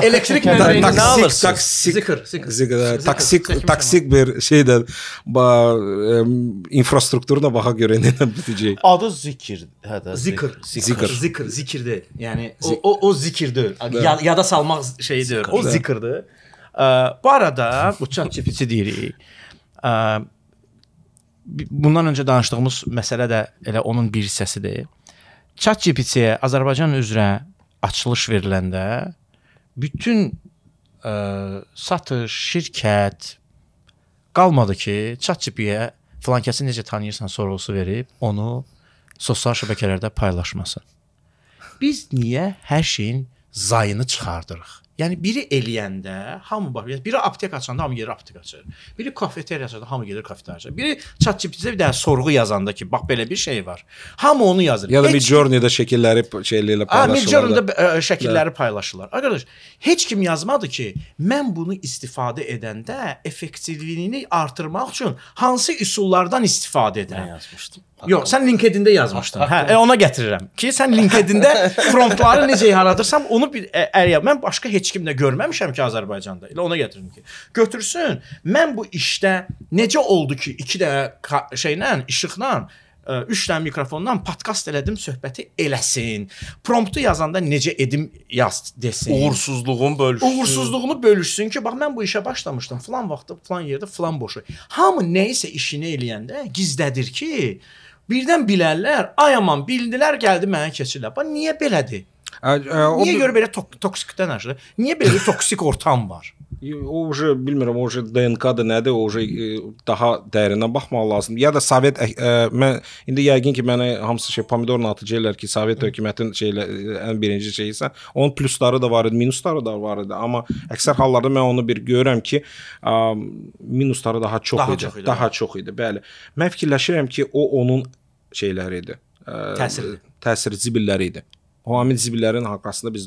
Speaker 2: Elektrik
Speaker 3: taksik,
Speaker 2: alırsınız?
Speaker 3: taksik,
Speaker 2: Zikr, zikr.
Speaker 3: zikr,
Speaker 2: Zikr,
Speaker 3: taksik, taksik bir şeydən ba, infrastrukturuna baxaq görək nə ilə bitəcək.
Speaker 1: Adı zikir. Hə də.
Speaker 2: Zikr.
Speaker 3: Zikr.
Speaker 2: Zikr, zikir deyil. Yəni o o, o zikir deyil. Ya, yada salmaq şeyi deyil. O zikirdir. Bu arada bu ChatGPT deyirik. Bundan öncə danışdığımız məsələ də elə onun bir hissəsidir. ChatGPT-yə Azərbaycan üzrə açılış veriləndə bütün ə, satış, şirkət qalmadı ki, ChatGPT-yə filan kəsi necə tanıyırsan sorğusu verib onu sosial şəbəkələrdə paylaşmasın. Biz niyə hər şeyin zayını çıxardırıq? Yəni biri eləyəndə hamı bax, biri aptek açanda hamı gedir aptek açır. Biri kafeteriya açanda hamı gedir kafeteriya açır. Biri ChatGPT-də bir dənə sorğu yazanda ki, bax belə bir şey var. Hamı onu yazır.
Speaker 3: Ya da bir
Speaker 2: Heç-
Speaker 3: journey-də şəkilləri şeylərlə
Speaker 2: Ha, Midjourney-da
Speaker 3: paylaşırlar.
Speaker 2: ə, şəkilləri paylaşırlar. Arkadaş, heç kim yazmadı ki, mən bunu istifadə edəndə effektivliyini artırmaq üçün hansı üsullardan istifadə edirəm.
Speaker 1: Mən yazmışdım.
Speaker 2: Yox, sən LinkedIn-də yazmışdın. Hə, e, ona gətirirəm ki, sən LinkedIn-də promptları necə yaradırsan, onu bir ə, əgər mən başqa heç kimdə görməmişəm ki, Azərbaycanda. Elə ona gətirim ki, götürsün. Mən bu işdə necə oldu ki, 2 dənə şeylə, işıqla 3 dənə mikrofondan podkast elədim, söhbəti eləsin. Promptu yazanda necə edim yaz desin.
Speaker 1: Uğursuzluğun bölüşsün.
Speaker 2: Uğursuzluğunu bölüşsün ki, bax mən bu işə başlamışdım. Falan vaxtda, falan yerdə, falan boşu. Hamı nə isə işini eləyəndə gizlədir ki, birdən bilərlər, ay aman bildilər, gəldi mənə keçirlər. Bax niyə belədir?
Speaker 3: Ə, ə, o
Speaker 2: Niyə görə belə tok toksikdən aşırı? Niyə belə bir toksik ortam var?
Speaker 3: O уже bilmirəm, o уже DNK-da nədir, o уже e, daha dərinə baxmaq lazımdır. Ya da Sovet ə, ə, mən indi yəqin ki, mənə hamısı şey pomidorla atıcılar ki, Sovet hökumətin şeylə ə, ən birinci şeyi isə, onun plusları da var idi, minusları da var idi, amma əksər hallarda mən onu bir görürəm ki, ə, minusları daha çox
Speaker 2: Daha
Speaker 3: idi,
Speaker 2: çox idi,
Speaker 3: daha
Speaker 2: bəli.
Speaker 3: çox idi, bəli. Mən fikirləşirəm ki, o onun şeyləri idi. Ə,
Speaker 2: Təsiri.
Speaker 3: təsir zibilləri idi. O amil zibillərin arxasında biz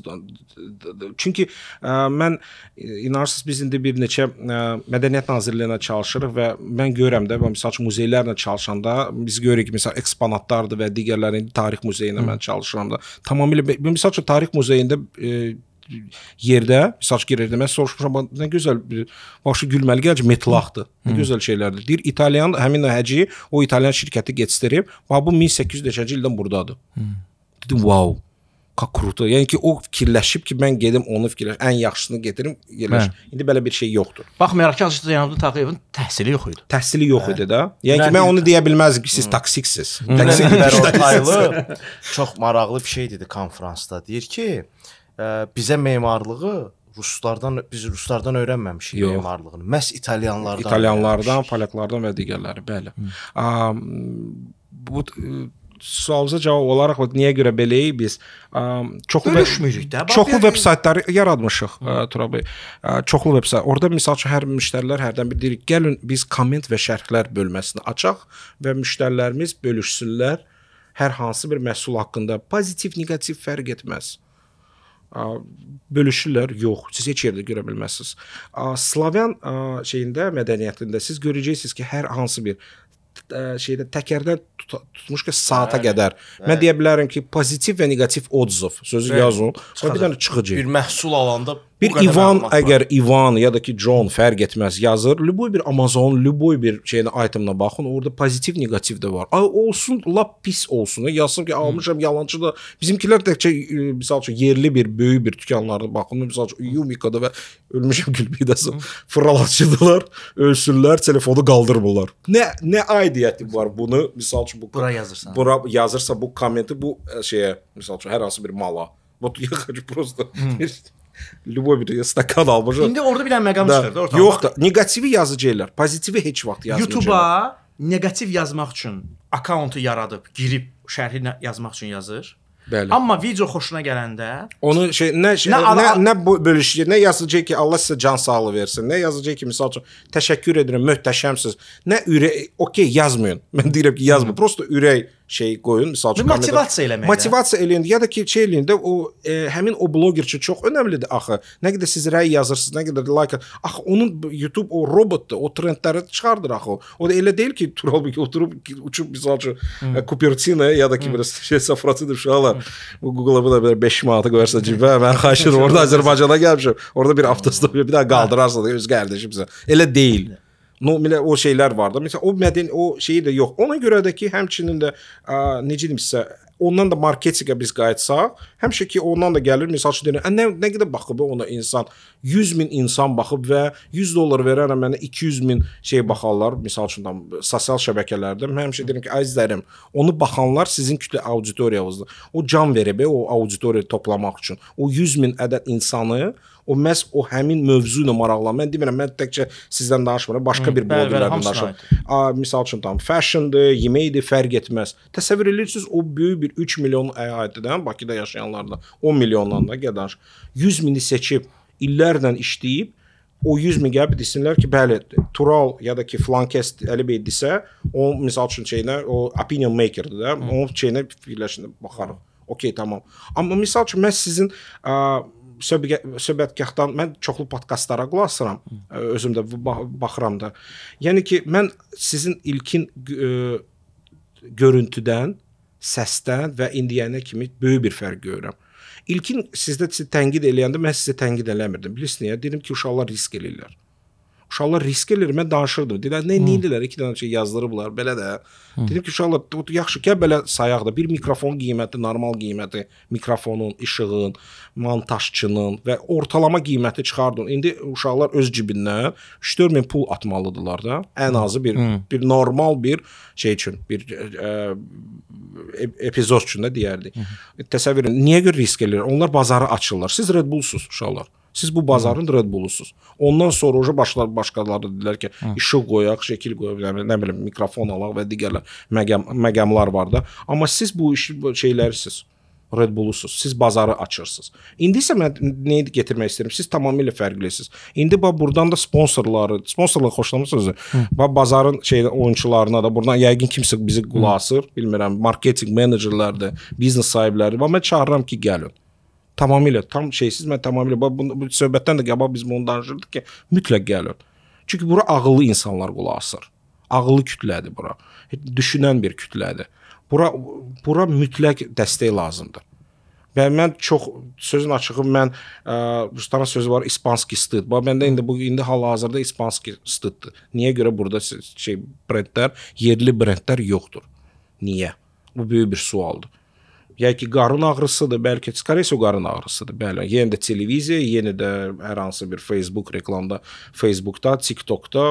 Speaker 3: çünki ə, mən ə, inanırsınız biz indi bir neçə ə, mədəniyyət nazirliyinə çalışırıq və mən görürəm də məsəl üçün muzeylərlə çalışanda biz görürük ki, məsəl eksponatlardır və digərləri indi tarix muzeyində mən çalışıram da. Tamamilə məsəl üçün tarix muzeyində ə, yerdə məsəl üçün girirdim. Mən soruşmuşam "Bax, nə gözəl bir başı gülməli gəlir metlaqdır. Nə gözəl şeylərdir. Deyir İtalyan həmin o həci o İtalyan şirkəti gətirib, bax bu 1800-ci ildən burdadır. Dedim wow. Ka kruto. Yəni ki o fikirləşib ki, mən gedim onu fikirləş, ən yaxşısını getirim, yerləş. İndi belə bir şey yoxdur.
Speaker 2: Baxmayaraq ki, Hacı Zeynalabdin Tağıyevin təhsili yox idi.
Speaker 3: Təhsili yox idi də. Yəni ki mən onu deyə bilməzdim ki, siz toksiksiz. Toksik işləyirsiniz.
Speaker 1: Ortaylı çox maraqlı bir şey dedi konfransda. Deyir ki, bizə memarlığı ruslardan biz ruslardan öyrənməmişik
Speaker 3: Yox.
Speaker 1: memarlığını. Məhz italyanlardan.
Speaker 3: İtalyanlardan,
Speaker 1: öyrənmişik.
Speaker 3: polyaklardan və digərləri, bəli. Am, bu ə, sualınıza cavab olaraq niyə görə beləyik biz çoxlu
Speaker 2: Bölüşmürük də.
Speaker 3: Çoxlu veb saytları yaratmışıq ə, Turab bəy. Ə, Çoxlu veb sayt. Orada məsəl üçün hər müştərilər hərdən bir deyir, gəlin biz komment və şərhlər bölməsini açaq və müştərilərimiz bölüşsünlər hər hansı bir məhsul haqqında pozitiv, neqativ fərq etməz. Ə, bölüşürlər? Yox, siz heç yerdə görə bilməzsiniz. Slavyan şeyində, mədəniyyətində siz görəcəksiniz ki, hər hansı bir e, şeydə təkərdən tut tutmuş ki, saata
Speaker 1: bəli,
Speaker 3: qədər. Bəli. Mən deyə bilərəm ki, pozitiv və neqativ odzov sözü
Speaker 1: bəli.
Speaker 3: yazın. Sonra bir dənə çıxacaq.
Speaker 1: Bir məhsul alanda
Speaker 3: Bir
Speaker 1: Bu qədər
Speaker 3: Ivan
Speaker 1: məlumat var.
Speaker 3: əgər Ivan ya da ki John fərq etməz yazır. Любой bir Amazon, любой bir şeyinə itemına baxın, orada pozitiv, negativ də var. Ay olsun, lap pis olsun. Yazsın ki, almışam yalançı da. Bizimkilər təkcə e, misal üçün yerli bir böyük bir dükanlarda baxın, misal üçün Yumikada və ölmüşəm gülbidəsi fırlatıcıdılar, ölsünlər, telefonu qaldırmırlar. Nə nə aidiyyəti var bunu misal üçün bu
Speaker 2: Bura yazırsan.
Speaker 3: Bura yazırsa bu kommenti bu e, şeyə misal üçün hər hansı bir mala. Bu ya просто bir любой bir stakan almış.
Speaker 2: İndi orada bir dənə məqam
Speaker 3: Da,
Speaker 2: çıxır da ortaya.
Speaker 3: yox da negativi yazıcılar, pozitivi heç vaxt yazmayacaqlar.
Speaker 2: YouTube-a neqativ yazmaq üçün akkauntu yaradıb, girib şərhi nə- yazmaq üçün yazır.
Speaker 3: Bəli.
Speaker 2: Amma video xoşuna gələndə
Speaker 3: Onu şey nə şey,
Speaker 2: Nə
Speaker 3: nə
Speaker 2: ala-
Speaker 3: nə, nə bu bölüşəcək, nə yazacaq ki, Allah sizə can sağlığı versin. Nə yazacaq ki, məsəl üçün təşəkkür edirəm, möhtəşəmsiz. Nə ürək, okey yazmayın. Mən deyirəm ki, yazmayın. Prosta ürək şey qoyun, məsəl üçün.
Speaker 2: Motivasiya eləmək.
Speaker 3: Motivasiya eləyin ya da ki, şey eləyin də o e, həmin o bloger üçün çox önəmlidir axı. Nə qədər siz rəy yazırsınız, nə qədər like. Axı onun YouTube o robotdur, o trendləri çıxardır axı. O da elə deyil ki, Tural bir oturub uçub misal üçün e, Kupertina ya da ki, bir şey safrasıdır uşaqlar. Bu Google-a bu da bir 5 manatı qoyarsa cibə, mən xahiş edirəm orada Azərbaycana gəlmişəm. Orada bir avtostop bir daha qaldırarsa da öz qardaşımsan. Elə deyil. No, belə o şeylər var da. Məsələn, o mədəni o şeyi də yox. Ona görə də ki, həmçinin də ə, necə deyim sizə, ondan da marketinqə biz qayıtsaq, həmişə ki ondan da gəlir. Məsəl üçün deyirəm, "Ə, nə nə qədər baxıb ona insan 100 min insan baxıb və 100 dollar verərəm mənə 200 min şey baxarlar. Məsəl üçün tam sosial şəbəkələrdə mən həmişə deyirəm ki, əzizlərim, onu baxanlar sizin kütlə auditoriyanızdır. O can verib o auditoriya toplamaq üçün. O 100 min ədəd insanı o məhz o həmin mövzu ilə maraqlan. Mən demirəm, mən təkcə sizdən danışmıram, başqa bir
Speaker 2: bəli,
Speaker 3: blogerlərdən
Speaker 2: hamısına
Speaker 3: danışıram. A, misal üçün tam fashiondur, yeməkdir, fərq etməz. Təsəvvür edirsiniz o böyük bir 3 milyon əhatədən Bakıda yaşayanlardan 10 milyondan da gədanış 100 mini seçib illərlə işləyib o 100 min gəlib desinlər ki, bəli, Tural ya da ki, Flankest Əli bəy desə, o misal üçün şeyinə, o opinion makerdir da, onun şeyinə fikirləşinə baxarıq. Okay, tamam. Amma misal üçün mən sizin ə, söhbət söhbətgahdan mən çoxlu podkastlara qulaq asıram. Özüm də baxıram da. Yəni ki, mən sizin ilkin ə, görüntüdən, səsdən və indiyənə kimi böyük bir fərq görürəm. İlkin sizdə sizi tənqid eləyəndə mən sizi tənqid eləmirdim. Bilirsiniz niyə? Dedim ki, uşaqlar risk eləyirlər. Uşaqlar risk eləyir. Mən danışırdım. Dedilər, nə nə edirlər? İki dənə şey yazdırıblar belə də. Dedim ki, uşaqlar yaxşı gəl belə sayaq da. Bir mikrofon qiyməti, normal qiyməti, mikrofonun, işığın, montajçının və ortalama qiyməti çıxardın. İndi uşaqlar öz cibindən 3-4 min pul atmalıdırlar da. Ən azı bir bir normal bir şey üçün, bir ə, ep- epizod üçün də deyərdik. Təsəvvür edin, niyə görə risk eləyir? Onlar bazarı açırlar. Siz Red Bullsuz uşaqlar. Siz bu bazarın Red Bullusuz. Ondan sonra oja başlar başqaları dedilər ki, işıq qoyaq, şəkil qoyaq, nə bilim, nə bilim, mikrofon alaq və digərlər məqam məqamlar var da. Amma siz bu işi bu şeylərsiz. Red Bullusuz. Siz bazarı açırsınız. İndi isə mən nəyi gətirmək istəyirəm? Siz tamamilə fərqlisiniz. İndi bax burdan da sponsorları, sponsorlar xoşlamırsınız. Bax bazarın şey oyunçularına da buradan yəqin kimsə bizi qulaq asır, bilmirəm, marketinq menecerlərdir, biznes sahibləri. Amma mən çağırıram ki, gəlin. Tamamilə tam şeysiz mən tamamilə bax bu, bu söhbətdən də qabaq biz bunu danışırdıq ki, mütləq gəlin. Çünki bura ağıllı insanlar qulaq asır. Ağıllı kütlədir bura. Düşünən bir kütlədir. Bura bura mütləq dəstək lazımdır. Və mən çox sözün açığı mən ə, Rustanın sözü var ispanski stıd. Bax məndə indi bu indi hal-hazırda ispanski stıddır. Niyə görə burada şey brendlər, yerli brendlər yoxdur? Niyə? Bu böyük bir sualdır. Ya ki qarın ağrısıdır, bəlkə skорее qarın ağrısıdır. Bəli, yenə də televiziya, yenə də hər hansı bir Facebook reklamda, Facebookda, TikTokda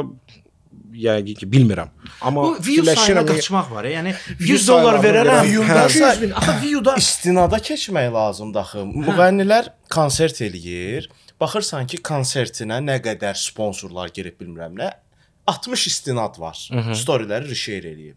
Speaker 3: yəqin ki bilmirəm. Amma
Speaker 2: Bu view sayına
Speaker 3: fikirləşirəm,
Speaker 2: qaçmaq var. ya. Yəni 100
Speaker 3: View
Speaker 2: dollar
Speaker 3: saylarına
Speaker 2: verərəm.
Speaker 3: görə-
Speaker 1: View-da
Speaker 2: 200 min. Axı view-da
Speaker 1: istinada keçmək lazımdır axı. Müğənnilər konsert eləyir. Baxırsan ki, konsertinə nə qədər sponsorlar girib bilmirəm nə. 60 istinad var. Storyləri reshare eləyib.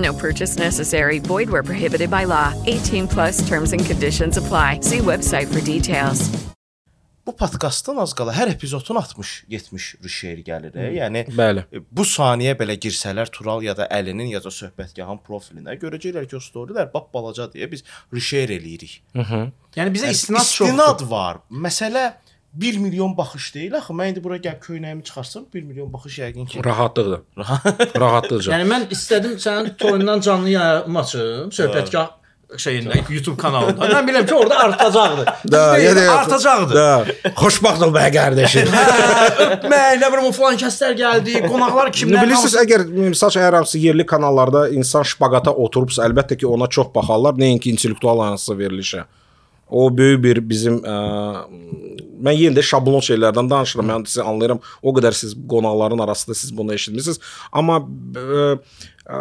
Speaker 5: No purchase necessary. Void where prohibited by law. 18 plus terms and conditions apply. See website for details.
Speaker 1: Bu podkastdan az qala hər epizodun 60-70 rüşer gəlir. e. Yəni
Speaker 3: Bəli.
Speaker 1: e, bu saniyə belə girsələr Tural ya da Əlinin ya da söhbətgahın profilinə görəcəklər ki, o storylər bap balaca deyə biz rüşer eləyirik.
Speaker 2: Yəni bizə
Speaker 1: Yəni
Speaker 2: istinad çoxdur.
Speaker 1: istinad var. Məsələ 1 milyon baxış deyil axı. Mən indi bura gəl köynəyimi çıxarsam 1 milyon baxış yəqin ki.
Speaker 3: Rahatlıqdır. Rahatlıqca.
Speaker 2: Yəni mən istədim sənin toyundan canlı yayım açım, söhbətgah şeyində YouTube kanalında. Mən bilirəm ki, orada artacaqdı.
Speaker 3: Da,
Speaker 2: Deyil,
Speaker 3: yəni
Speaker 2: artacaqdı.
Speaker 3: Da. Xoşbaxt ol be qardaşım.
Speaker 2: Öpmək, nə bilim o filan kəslər gəldi, qonaqlar kimlər?
Speaker 3: bilirsiniz əgər misal üçün hər hansı yerli kanallarda insan şpaqata oturubsa, əlbəttə ki, ona çox baxarlar, nəinki intellektual hansı verilişə. O böyük bir bizim ə, mən yenə də şablon şeylərdən danışıram. Mən sizi anlayıram. O qədər siz qonaqların arasında siz bunu eşitmisiniz. Amma ə, ə,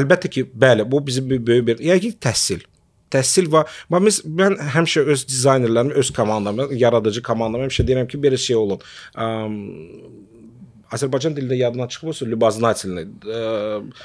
Speaker 3: əlbəttə ki, bəli, bu bizim bir böyük bir yəqin təhsil təhsil və biz mən həmişə öz dizaynerlərim, öz komandamı, yaradıcı komandamı həmişə deyirəm ki, belə şey olun. Əm, Azərbaycan dilində yadından çıxmırsa, lübaznatelni.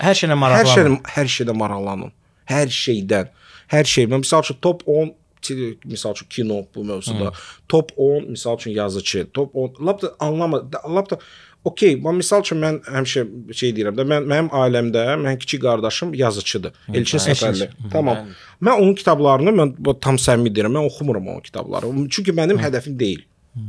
Speaker 2: Hər şeylə
Speaker 3: Hər
Speaker 2: maraqlanın.
Speaker 3: şeydən hər şeydən maraqlanın. Hər şeydən. Hər şey. Məsəl üçün top 10 ti- misal üçün kino bu mövzuda. Top 10 misal üçün yazıcı, top 10 lap da anlama, lap da okey, mən misal üçün mən həmişə şey deyirəm də, mən mənim ailəmdə mən kiçik qardaşım yazıçıdır. Elçin Səfərli. Tamam. Mən onun kitablarını mən tam səmimi deyirəm, mən oxumuram onun kitablarını. Çünki mənim hədəfim deyil.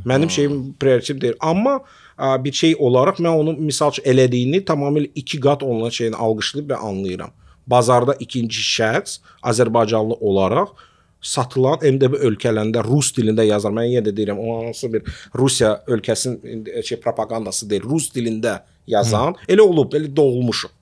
Speaker 3: Mənim şeyim prioritet deyil. Amma ə, bir şey olaraq mən onun misal üçün elədiyini tamamilə 2 qat onun şeyini alqışlayıb və anlayıram. Bazarda ikinci şəxs Azərbaycanlı olaraq satılan MDB ölkələrində rus dilində yazar. Mən yenə də deyirəm, o hansı bir Rusiya ölkəsinin şey propagandası deyil, rus dilində yazan elə olub, elə doğulmuşuq.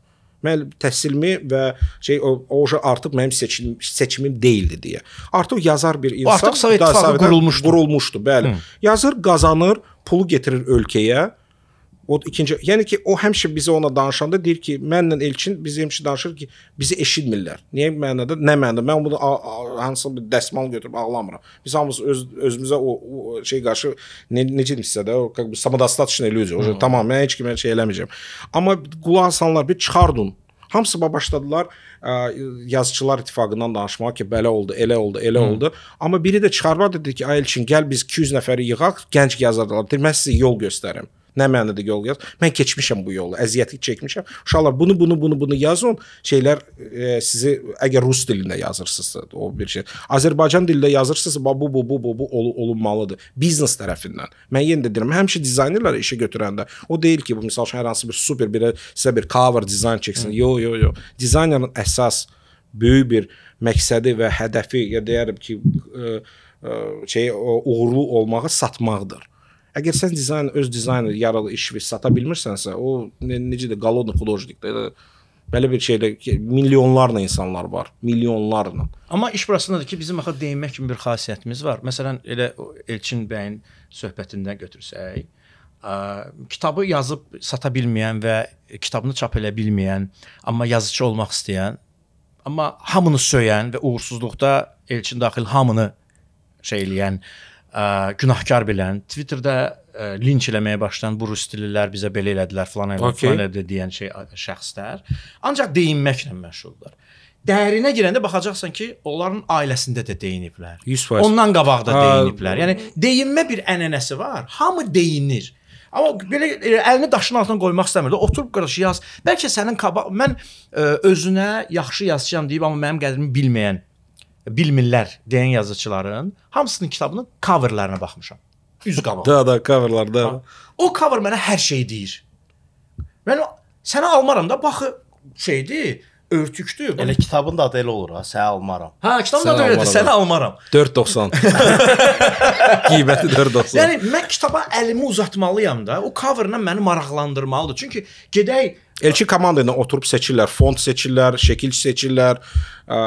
Speaker 3: Mən təhsilimi və şey o, o artıq mənim seçim, seçimim deyildi deyə. Artıq yazar bir insan
Speaker 2: artıq Sovet İttifaqı qurulmuşdu.
Speaker 3: Qurulmuşdu, bəli. Yazır, qazanır, pulu gətirir ölkəyə. O ikinci, yəni ki, o həmişə bizə ona danışanda deyir ki, mənlə Elçin biz həmişə danışır ki, bizi eşitmirlər. Niyə mənada? Nə mənada? Mən bunu a- a- hansısa bir dəsmal götürüb ağlamıram. Biz hamımız öz özümüzə o, o şey qarşı ne, necə demişsə də, o как бы самодостаточная иллюзия. O tamam, mən heç kimə şey eləməyəcəm. Amma qulaq asanlar bir çıxardın. Hamısı ba- başladılar ə, yazıçılar ittifaqından danışmağa ki, belə oldu, elə oldu, elə oldu. Amma biri də çıxarmadı dedi ki, ay Elçin, gəl biz 200 nəfəri yığaq, gənc yazarlar. Dedi, mən sizə yol göstərim. Nə mənada yol yaz? Mən keçmişəm bu yolu, əziyyəti çəkmişəm. Uşaqlar bunu, bunu, bunu, bunu yazın. Şeylər e, sizi əgər rus dilində yazırsınızsa, o bir şey. Azərbaycan dilində yazırsınızsa, bu bu bu bu bu, ol, olunmalıdır. Biznes tərəfindən. Mən yenə də deyirəm, həmişə dizaynerləri işə götürəndə o deyil ki, bu məsəl üçün hər hansı bir super bir sizə bir cover dizayn çəksin. Yo, yo, yo. Dizaynerin əsas böyük bir məqsədi və hədəfi ya deyərəm ki, ə, ə, şey o, uğurlu olmağı satmaqdır. Əgər sən dizayn öz dizayner yaralı iş və sata bilmirsənsə, o ne, necə də qalodun xudojnikdə elə belə bir şeydə milyonlarla insanlar var, milyonlarla.
Speaker 2: Amma iş burasındadır ki, bizim axı deyinmək kimi bir xasiyyətimiz var. Məsələn, elə Elçin bəyin söhbətindən götürsək, ə, kitabı yazıb sata bilməyən və kitabını çap edə bilməyən, amma yazıçı olmaq istəyən, amma hamını söyən və uğursuzluqda Elçin daxil hamını şey eləyən, ə, günahkar bilən, Twitterdə ə, linç eləməyə başlayan bu rus dillilər bizə belə elədilər falan elə
Speaker 3: Okey.
Speaker 2: falan elədi deyən şey şəxslər ancaq deyinməklə məşğuldur. Dərinə girəndə baxacaqsan ki, onların ailəsində də deyiniblər.
Speaker 3: 100%.
Speaker 2: Ondan qabaq da deyiniblər. Yəni deyinmə bir ənənəsi var. Hamı deyinir. Amma belə əlini daşın altına qoymaq istəmir. Oturub qardaş yaz. Bəlkə sənin qabaq mən ə, özünə yaxşı yazıçıyam deyib amma mənim qədrimi bilməyən bilmirlər deyən yazıçıların hamısının kitabının coverlarına baxmışam. Üz qabaq.
Speaker 3: Da da coverlarda.
Speaker 2: O cover mənə hər şey deyir. Mən sənə almaram da baxı şeydir, örtükdür.
Speaker 1: Elə kitabın da adı elə olur ha, sən almaram.
Speaker 2: Hə, kitabda
Speaker 3: Sənə
Speaker 2: da elədir, sənə almaram.
Speaker 3: 4.90. Qiyməti 4.90.
Speaker 2: Yəni mən kitaba əlimi uzatmalıyam da. O coverla məni maraqlandırmalıdır. Çünki gedək
Speaker 3: Elçi komanda ilə oturub seçirlər, fond seçirlər, şəkil seçirlər, ə,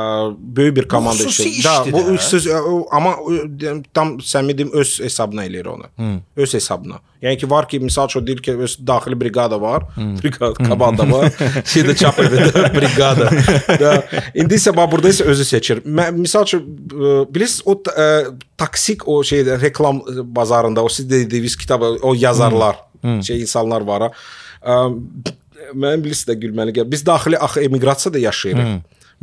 Speaker 3: böyük bir komanda işi- Da, bu üstsüz o- amma deyim, tam səmimi deyim öz hesabına eləyir onu. Öz hesabına. Yəni ki var ki, misal üçün deyir ki, öz daxili briqada var, briqada komanda var. Şeydə çap edir briqada. Da, indi isə bax burada isə özü seçir. Mən misal üçün ə, bilirsiniz o ə, toksik o şeydə reklam bazarında o siz dediyiniz kitab o yazarlar, şey insanlar var. Ə, Mən bilirsiniz də gülməli gəl. Biz daxili axı emiqrasiyada yaşayırıq.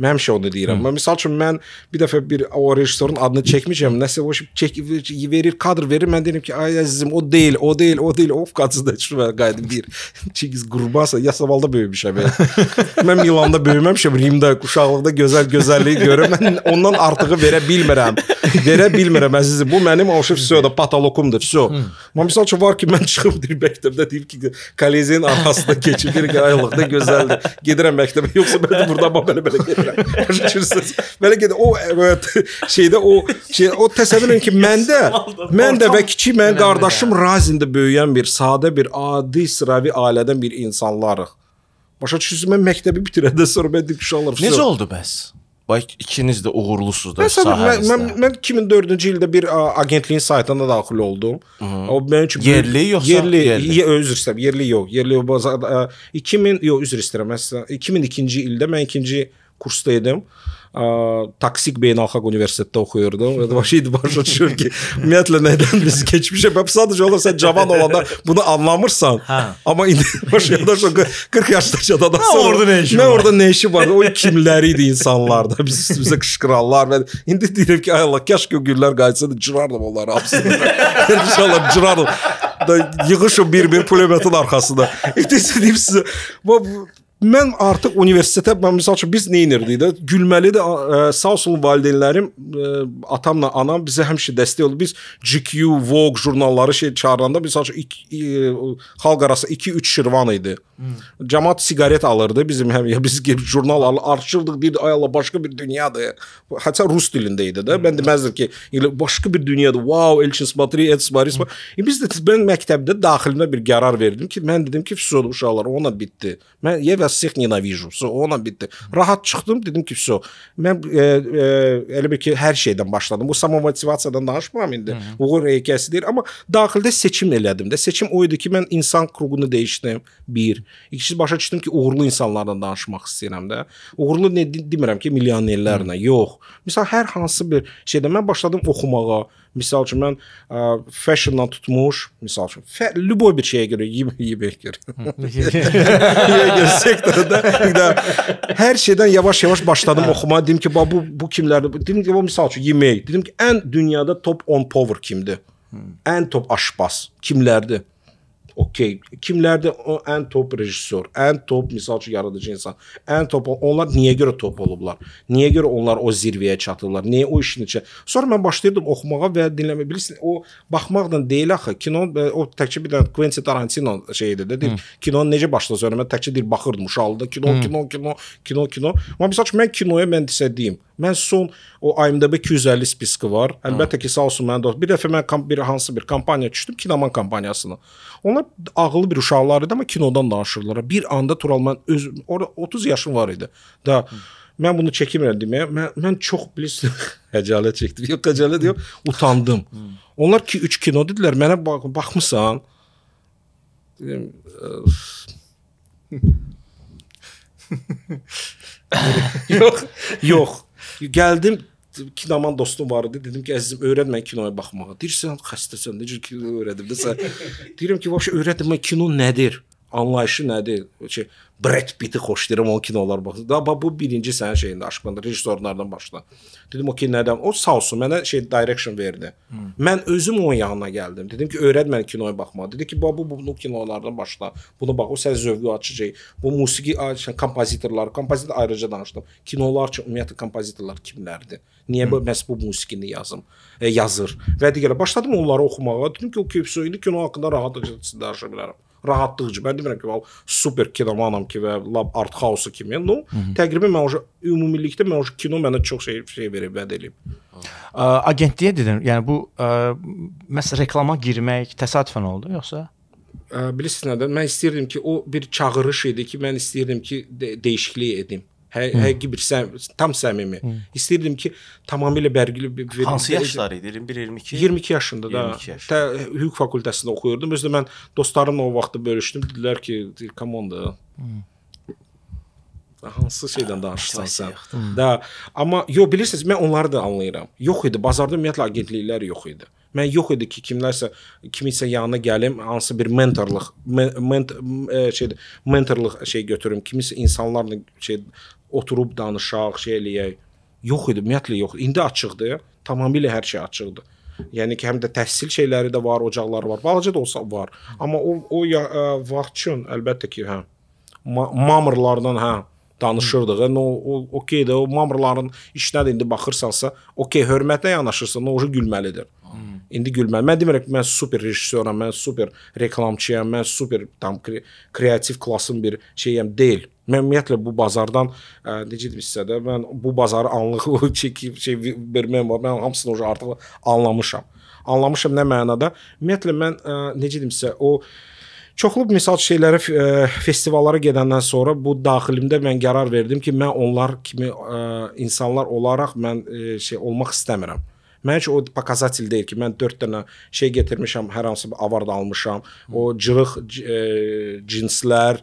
Speaker 3: Mən həmişə onu deyirəm. Mən misal üçün mən bir dəfə bir o rejissorun adını çəkmişəm. Nəsə o çək verir, kadr verir. Mən deyirəm ki, ay əzizim, o deyil, o deyil, o deyil. Of qaçdı çıxma qayıdım deyir. Çigiz qurbansa Yasavalda böyümüşəm mən. mən Milanda böyüməmişəm, Rimdə, uşaqlıqda gözəl gözəlliyi görürəm. Mən ondan artığı verə bilmirəm. Verə bilmirəm əzizim. Bu mənim aşıb södə patolokumdur. Vso. Amma misal üçün var ki, mən çıxıb bir məktəbdə deyim ki, koleziyanın arxasında keçib bir aylıqda gözəldir. Gedirəm məktəbə. Yoxsa mən burada belə belə düşürsüz? Belə gedir. O şeydə o şey o təsəvvür edin ki, məndə mən də və kiçik mənim qardaşım Razində böyüyən bir sadə bir adi sıravi ailədən bir insanlarıq. Başa düşürsüz? Mən məktəbi bitirəndən sonra mən ki, uşaqlar.
Speaker 1: Necə oldu bəs? Bax ikiniz də uğurlusuz da
Speaker 3: Məsələn, mən,
Speaker 1: sahənizdə.
Speaker 3: mən, mən 2004-cü ildə bir agentliyin saytına daxil oldum. O mənim üçün
Speaker 1: Yerli yoxsa
Speaker 3: yerli,
Speaker 1: yerli?
Speaker 3: Ye, üzr istəyirəm, yerli yox. Yerli yox. Bazar, a, 2000 yox, üzr istəyirəm. Məsələn, 2002-ci ildə mən ikinci kursda idim. A, Taksik Beynəlxalq Universitetdə oxuyurdum. Və başı idi başa düşür ki, ümumiyyətlə nədən biz keçmişə bax sadəcə olaraq sən cavan olanda bunu anlamırsan.
Speaker 2: Hə.
Speaker 3: Amma indi başa yadaşın 40 yaşdaca da
Speaker 2: Nə orada nə işi
Speaker 3: Nə
Speaker 2: var?
Speaker 3: orada nə işi var? O kimləri idi insanlar da biz üstümüzə qışqıranlar və indi deyirəm ki, ay Allah, kaş ki o günlər qayıtsaydı cırardım onları hamısını. İnşallah cırardım. Da yığışım bir-bir pulemetin arxasında. İndi deyim sizə, bu bu- mən artıq universitetə mən məsəl üçün biz nə edirdik də? Gülməli də sağ olsun valideynlərim, atamla anam bizə həmişə dəstək oldu. Biz GQ, Vogue jurnalları şey çağıranda məsəl üçün xalq arası 2-3 şirvan idi. Hmm. Cəmaət siqaret alırdı. Bizim həm biz jurnal arşırdıq. Bir ay Allah başqa bir dünyadır. Hətta rus dilində idi də. Hmm. Mən deməzdim ki, elə başqa bir dünyadır. Wow, Elçin Smatri, Ed Smaris. Hmm. E biz də mən məktəbdə daxilimə bir qərar verdim ki, mən dedim ki, vəssalam uşaqlar, ona bitdi. Mən yevəs всех ненавижу. Все, ona bitdi. Rahat çıxdım, dedim ki, все. Mən e, e, elə bir ki, hər şeydən başladım. Bu samomotivasiyadan danışmıram indi. Uğur hekayəsi deyil, amma daxildə seçim elədim də. Seçim o idi ki, mən insan kruqunu dəyişdim. Bir. İkincisi başa düşdüm ki, uğurlu insanlardan danışmaq istəyirəm də. Uğurlu nə de- demirəm ki, milyonerlərlə, yox. Misal hər hansı bir şeydə mən başladım oxumağa. Misal üçün mən ə, fashiondan tutmuş, misal üçün, fə, любой bir şeyə görə, yem yemək görə. yemək görə sektorunda da hər şeydən yavaş-yavaş başladım oxumağa. Dedim ki, bax bu bu kimlərdir? Dedim ki, bu misal üçün yemək. Dedim ki, ən dünyada top 10 power kimdir? Ən top aşpaz kimlərdir? Okey. Kimlərdir o ən top rejissor, ən top misal üçün yaradıcı insan, ən top onlar niyə görə top olublar? Niyə görə onlar o zirvəyə çatıblar? Niyə o işin içə? Sonra mən başlayırdım oxumağa və dinləməyə. Bilirsən, o baxmaqla deyil axı. Kino e, o təkcə bir dənə Quentin Tarantino şeyidir də. Deyir, kino necə başladı? Sonra mən təkcə deyir baxırdım uşaqlıqda kino, kino, kino, kino, kino. Amma misal üçün mən kinoya mən desə deyim. Mən son o IMDb 250 spiski var. Əlbəttə ki, sağ olsun mənim dost. Bir dəfə mən bir hansı bir kampaniya düşdüm, Kinoman kampaniyasına. Onlar ağıllı bir uşaqlar idi, amma kinodan danışırlar. Bir anda Tural mən öz orada 30 yaşım var idi. Da mən bunu çəkimirəm deməyə. Mən mən çox bilirsiniz xəcalət çəkdim. Yox, xəcalət yox, utandım. Onlar ki 3 kino dedilər. Mənə bax, baxmısan? Dedim, yox, yox. Gəldim kinoman dostum var idi. Dedim ki, əzizim, öyrət mən kinoya baxmağı. Deyirsən, xəstəsən, necə kino öyrədim də sən. Deyirəm ki, vəbşə öyrət mən kino nədir? Anlayışı nədir? Şey, Brad Pitt-i xoşlayıram o kinolar baxır. Da bax, bu birinci sənin şeyində aşkında rejissorlardan başla. Dedim okey nədən? O sağ olsun mənə şey direction verdi. Hmm. Mən özüm onun yanına gəldim. Dedim ki, öyrət məni kinoya baxmağı. Dedi ki, bax bu bu, bu kinolardan başla. Bunu bax, o sən zövqü açacaq. Bu musiqi açan kompozitorlar, kompozitor ayrıca danışdım. Kinolar üçün ümumiyyətlə kompozitorlar kimlərdir? Niyə bu məhz bu musiqini yazım, e, yazır və digər. Başladım onları oxumağa. Dedim ki, okey, indi kino haqqında rahatlıqla danışa bilərəm rahatlıqcı. Mən demirəm ki, val super kinomanam ki və lab art house kimi. No, təqribən mən o ümumilikdə mən o kino mənə çox şey şey verib, vəd eləyib.
Speaker 2: Agentliyə dedim. Yəni bu ə, məsəl reklama girmək təsadüfən oldu yoxsa?
Speaker 3: ə, bilirsiniz nədir? Mən istəyirdim ki, o bir çağırış idi ki, mən istəyirdim ki, də dəyişiklik edim. Hə, həqiqi bir səm, tam səmimi. İstəyirdim ki, tamamilə bərqili bir, bir
Speaker 1: Hansı yaşlar idi? 21 22?
Speaker 3: 22 yaşında da
Speaker 1: 22 yaşında.
Speaker 3: tə, hüquq fakültəsində oxuyurdum. Özdə mən dostlarımla o vaxtı bölüşdüm. Dedilər ki, come on da. Hansı şeydən danışırsan sən? Da, amma yo bilirsiniz, mən onları da anlayıram. Yox idi, bazarda ümumiyyətlə agentliklər yox idi. Mən yox idi ki, kimlərsə kimisə yanına gəlim, hansı bir mentorluq, men, ment, e, şey mentorluq şey götürüm, kimisə insanlarla şey oturub danışaq, şey eləyək. Yox idi, ümumiyyətlə yox. İndi açıqdır. Tamamilə hər şey açıqdır. Yəni ki, həm də təhsil şeyləri də var, ocaqları var. Balaca da olsa var. Amma o o ya, ə, vaxt üçün əlbəttə ki, hə. Ma mamırlardan hə danışırdıq. Yəni o, o okeydir. O mamırların işinə indi baxırsansa, okey, hörmətlə yanaşırsan, o gülməlidir. İndi gülməli. Mən demirəm ki, mən super rejissoram, mən super reklamçıyam, mən super tam kre kreativ klassın bir şeyəm deyil. Mən ümumiyyətlə bu bazardan ə, necə deyim sizə də mən bu bazarı anlıq o çəkib şey verməyim var. Mən hamısını o artıq anlamışam. Anlamışam nə mənada? Ümumiyyətlə mən ə, necə deyim sizə o çoxlu misal şeyləri ə, festivallara gedəndən sonra bu daxilimdə mən qərar verdim ki, mən onlar kimi ə, insanlar olaraq mən ə, şey olmaq istəmirəm Mənim üçün o pokazatelь deyil ki, mən 4 dənə şey gətirmişəm, hər hansı bir avard almışam. O cırıq e, cinslər,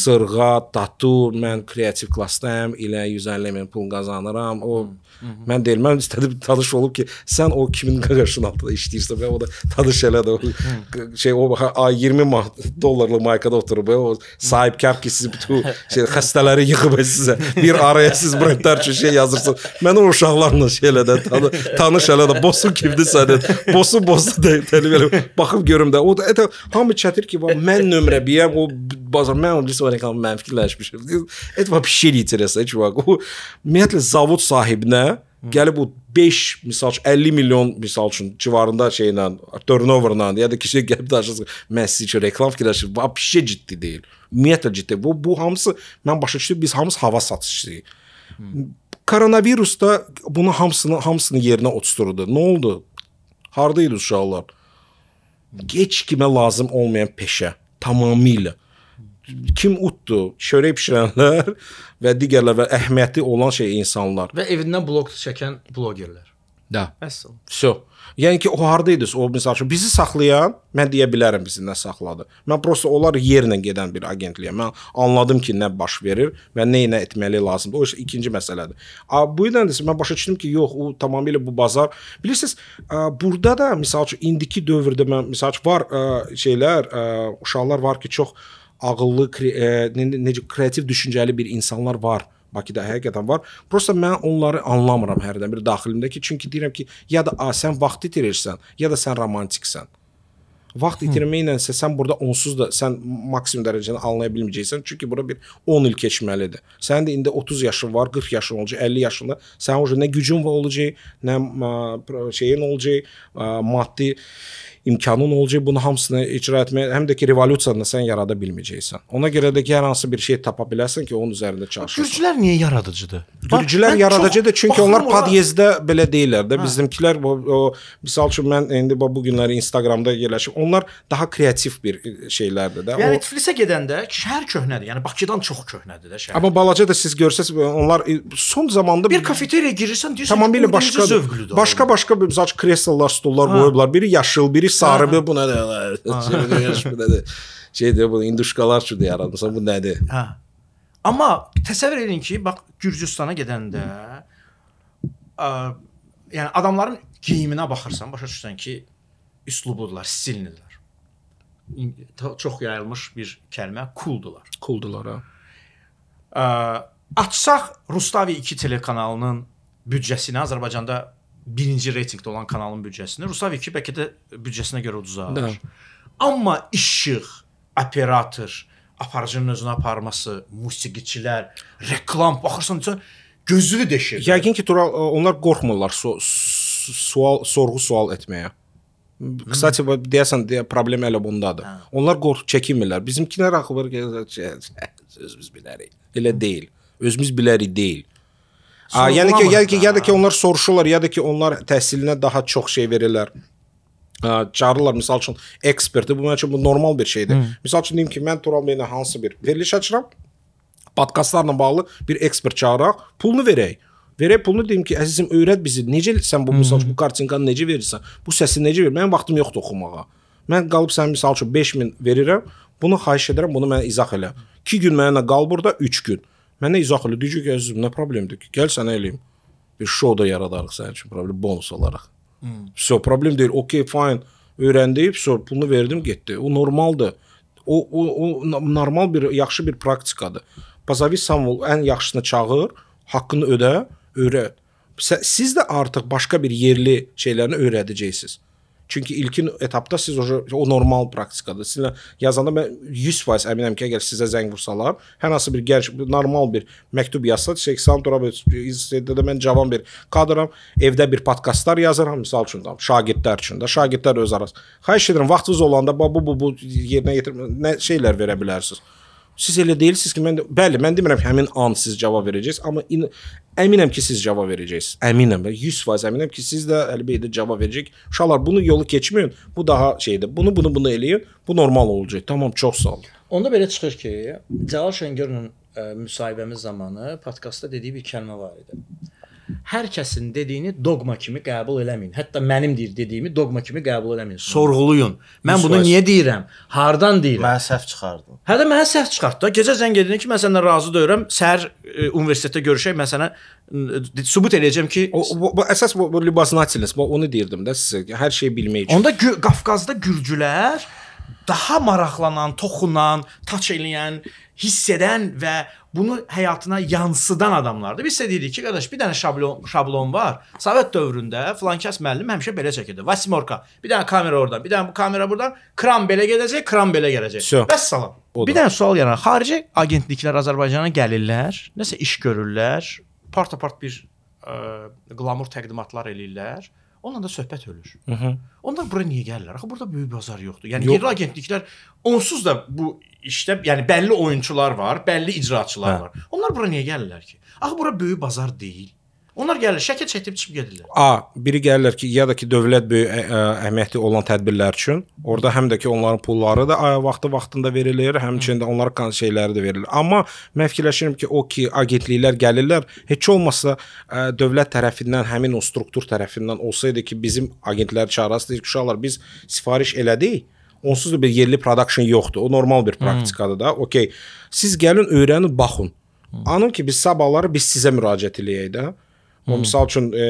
Speaker 3: sırğa, tatu, mən kreativ klassdayam, ilə 150 min pul qazanıram. O mən deyil, mən istədim tanış olub ki, sən o kimin qaqaşın altında işləyirsən və o da tanış elə də o şey o ay 20 manat dollarlı maykada oturub, o sahibkar ki siz bütün şey xəstələri yığıb sizə bir araya siz brendlər üçün şey yazırsınız. Mən o uşaqlarla şey elə də tanı, tanış elə də bosun kimdir sənin? Bosu bosu da təlim elə baxıb görüm də. O da eta hamı çətir ki, bax mən nömrə 1-əm, o bazar mən o listə reklam mən fikirləşmişəm. Et вообще не интересно, чувак. O ümumiyyətlə zavod sahibinə Gəlib bu 5 misal üçün 50 milyon misal üçün civarında şeylə, turnoverla ya da kişi gəlib danışır, mən sizə ki reklam fikirləşir, bu şey ciddi deyil. Ümumiyyətlə ciddi. Bu bu hamısı mən başa düşdüm biz hamımız hava satışçısıyıq. Koronavirus da bunu hamısını hamısını yerinə otuzdurdu. Nə oldu? Hardaydı uşaqlar? Geç kimə lazım olmayan peşə tamamilə. Kim utdu? Çörək bişirənlər və digərlər və əhəmiyyətli olan şey insanlar.
Speaker 2: Və evindən blog çəkən blogerlər.
Speaker 3: Da.
Speaker 2: Əsl.
Speaker 3: Vso. Yəni ki, o hardaydınız? O məsəl üçün bizi saxlayan, mən deyə bilərəm bizi nə saxladı. Mən prosta onlar yerlə gedən bir agentliyəm. Mən anladım ki, nə baş verir və nə nə etməli lazımdır. O iş ikinci məsələdir. Bu yüzden də mən başa düşdüm ki, yox, o tamamilə bu bazar. Bilirsiniz, burada da məsəl üçün indiki dövrdə mən məsəl üçün var şeylər, uşaqlar var ki, çox ağıllı, e, necə kreativ düşüncəli bir insanlar var. Bakıda həqiqətən var. Prosta mən onları anlamıram hərdən bir daxilimdə ki, çünki deyirəm ki, ya da a, sən vaxt itirirsən, ya da sən romantiksən. Vaxt itirməkləsə sən burada onsuz da sən maksimum dərəcəni anlaya bilməyəcəksən, çünki bura bir 10 il keçməlidir. Sənin də indi 30 yaşın var, 40 yaşın olacaq, 50 yaşında. Sənin o nə gücün olacaq, nə şeyin olacaq, maddi imkanın olacaq bunu hamısını icra etməyə, həm də ki revolyusiyanı sən yarada bilməyəcəksən. Ona görə də ki, hər hansı bir şey tapa bilərsən ki, onun üzərində çalışırsan.
Speaker 2: Gürcülər niyə yaradıcıdır?
Speaker 3: Gürcülər
Speaker 2: Mən
Speaker 3: yaradıcıdır
Speaker 2: çox
Speaker 3: çünki onlar
Speaker 2: ora-
Speaker 3: podyezddə belə deyirlər də. Bizimkilər o, o misal üçün mən indi bu günləri Instagramda yerləşib. Onlar daha kreativ bir e, şeylərdir də.
Speaker 2: Yəni
Speaker 3: O,
Speaker 2: Tiflisə gedəndə şəhər köhnədir. Yəni Bakıdan çox köhnədir də şəhər.
Speaker 3: amma balaca da siz görsəz onlar e, son zamanda
Speaker 2: bir kafeteriyaya girirsən deyirsən
Speaker 3: tamamilə başqa
Speaker 2: zövqlüdür.
Speaker 3: başqa başqa bir üçün kreslolar, stollar qoyublar. Biri yaşıl, biri sarı, biri bu nədir? Şey, bu nədir? Şeydir bu induşkalar üçün yaratmısan bu nədir?
Speaker 2: Hə. Amma təsəvvür edin ki, bax Gürcüstana gedəndə ə, yəni adamların geyiminə baxırsan, başa düşürsən ki. İn- ta- Çox yayılmış bir kəlmə cooldular.
Speaker 3: Cooldular ha.
Speaker 2: Ə, açsaq Rustavi 2 telekanalının büdcəsini Azərbaycanda birinci reytinqdə olan kanalın büdcəsini Rustavi 2 bəlkə də büdcəsinə görə uduzar.
Speaker 3: Da.
Speaker 2: Amma işıq, operator, aparıcının özünə aparması, musiqiçilər, reklam baxırsan sən gözünü deşir.
Speaker 3: Yəqin ki, Tural onlar qorxmurlar su- sual, sorğu sual etməyə. Kısaca bu deyəsən deyə problem elə bundadır. Onlar qorx çəkinmirlər. Bizimkilər axı ki, özümüz bilərik. Elə deyil. Özümüz bilərik deyil. A, yəni ki, yəni ki, da ki onlar soruşurlar, ya da ki onlar təhsilinə daha çox şey verirlər. Ə, çağırırlar misal üçün eksperti bu mənim üçün bu normal bir şeydir.
Speaker 2: Hı.
Speaker 3: Misal üçün deyim ki, mən Tural bəylə hansı bir veriliş açıram, podkastlarla bağlı bir ekspert çağıraq, pulunu verək. Verək pulunu deyim ki, əzizim öyrət bizi. Necə sən bu misal üçün bu kartinkanı necə verirsən? Bu səsi necə ver? Mənim vaxtım yoxdur oxumağa. Mən qalıb sən misal üçün 5000 verirəm. Bunu xahiş edirəm, bunu mənə izah elə. 2 gün mənə qal burada, 3 gün. Mənə izah elə. Deyir ki, əzizim, nə problemdir ki? Gəl sənə eləyim. Bir show da yaradarıq sənin üçün problem bonus olaraq. So problem deyil. Okay, fine. Öyrəndim, so pulunu verdim, getdi. O normaldır. O o, o normal bir yaxşı bir praktikadır. Bazavi Samuel ən yaxşısını çağır, haqqını ödə, öyrət. Siz də artıq başqa bir yerli şeylərini öyrədəcəksiniz. Çünki ilkin etapda siz o, o normal praktikadır. Sizlə yazanda mən 100% əminəm ki, əgər sizə zəng vursalar, hər hansı bir gənc normal bir məktub yazsa, 80 tura bir istədə mən cavan bir kadram, evdə bir podkastlar yazıram, misal üçün tam şagirdlər üçün də, şagirdlər öz arası. Xahiş edirəm vaxtınız olanda bu bu, bu yerinə yetirmə nə şeylər verə bilərsiniz. Siz elə deyilsiniz ki, mən də, bəli, mən demirəm ki, həmin an siz cavab verəcəksiniz, amma in, əminəm ki, siz cavab verəcəksiniz. Əminəm, və 100% əminəm ki, siz də əlbəttə cavab verəcək. Uşaqlar bunu yolu keçməyin. Bu daha şeydir. Bunu bunu bunu eləyin. Bu normal olacaq. Tamam, çox sağ olun.
Speaker 2: Onda belə çıxır ki, Cəlal Şəngörlə ə, müsahibəmiz zamanı podkastda dediyi bir kəlmə var idi hər kəsin dediyini doqma kimi qəbul eləməyin. Hətta mənim deyir dediyimi doqma kimi qəbul eləməyin. Sorğuluyun. Mən bunu niyə deyirəm? Hardan deyirəm?
Speaker 1: Mən səhv çıxardım.
Speaker 2: Hə də mənə səhv çıxartdı. Da. Gecə zəng edin ki, mən səndən razı deyirəm. Səhər e, universitetdə görüşək, mən sənə e, sübut eləyəcəm ki,
Speaker 3: o, bu, bu əsas bu, bu libasnatilis, bu onu deyirdim də sizə. Hər şeyi bilmək üçün.
Speaker 2: Onda Qafqazda gürcülər daha maraqlanan, toxunan, taç eləyən, hiss edən və bunu həyatına yansıdan adamlardır. Biz isə deyirik ki, qardaş, bir dənə şablon şablon var. Sovet dövründə filankəs müəllim həmişə belə çəkirdi. Vasimorka. Bir dənə kamera oradan, bir dənə bu kamera buradan, kran belə gedəcək, kran belə gələcək. Vəssalam. Bir dənə sual yaranır. Xarici agentliklər Azərbaycana gəlirlər, nəsə iş görürlər, part-part bir e, ə, qlamur təqdimatlar eləyirlər Onunla da söhbət ölür.
Speaker 3: Mhm.
Speaker 2: Onlar bura niyə gəlirlər? Axı burada böyük bazar yoxdur. Yəni
Speaker 3: Yox.
Speaker 2: yerli agentliklər onsuz da bu işdə yəni bəlli oyunçular var, bəlli icraçılar
Speaker 3: Hə.
Speaker 2: var. Onlar bura niyə gəlirlər ki? Axı bura böyük bazar deyil. Onlar gəlir, şəkil çəkib çıxıb gedirlər.
Speaker 3: A, biri gəlirlər ki, ya da ki dövlət böyük ə, ə, əhəmiyyətli olan tədbirlər üçün, orada həm də ki onların pulları da vaxtı vaxtında verilir, həmçinin də onlara şeyləri də verilir. Amma mən fikirləşirəm ki, o ki agentliklər gəlirlər, heç olmasa ə, dövlət tərəfindən, həmin o struktur tərəfindən olsaydı ki, bizim agentlər ki, uşaqlar biz sifariş elədik. Onsuz da bir yerli production yoxdur. O normal bir praktikadır da. Okay. Siz gəlin, öyrənin, baxın. Anın ki, biz sabahları biz sizə müraciət eləyək də. O misal üçün e,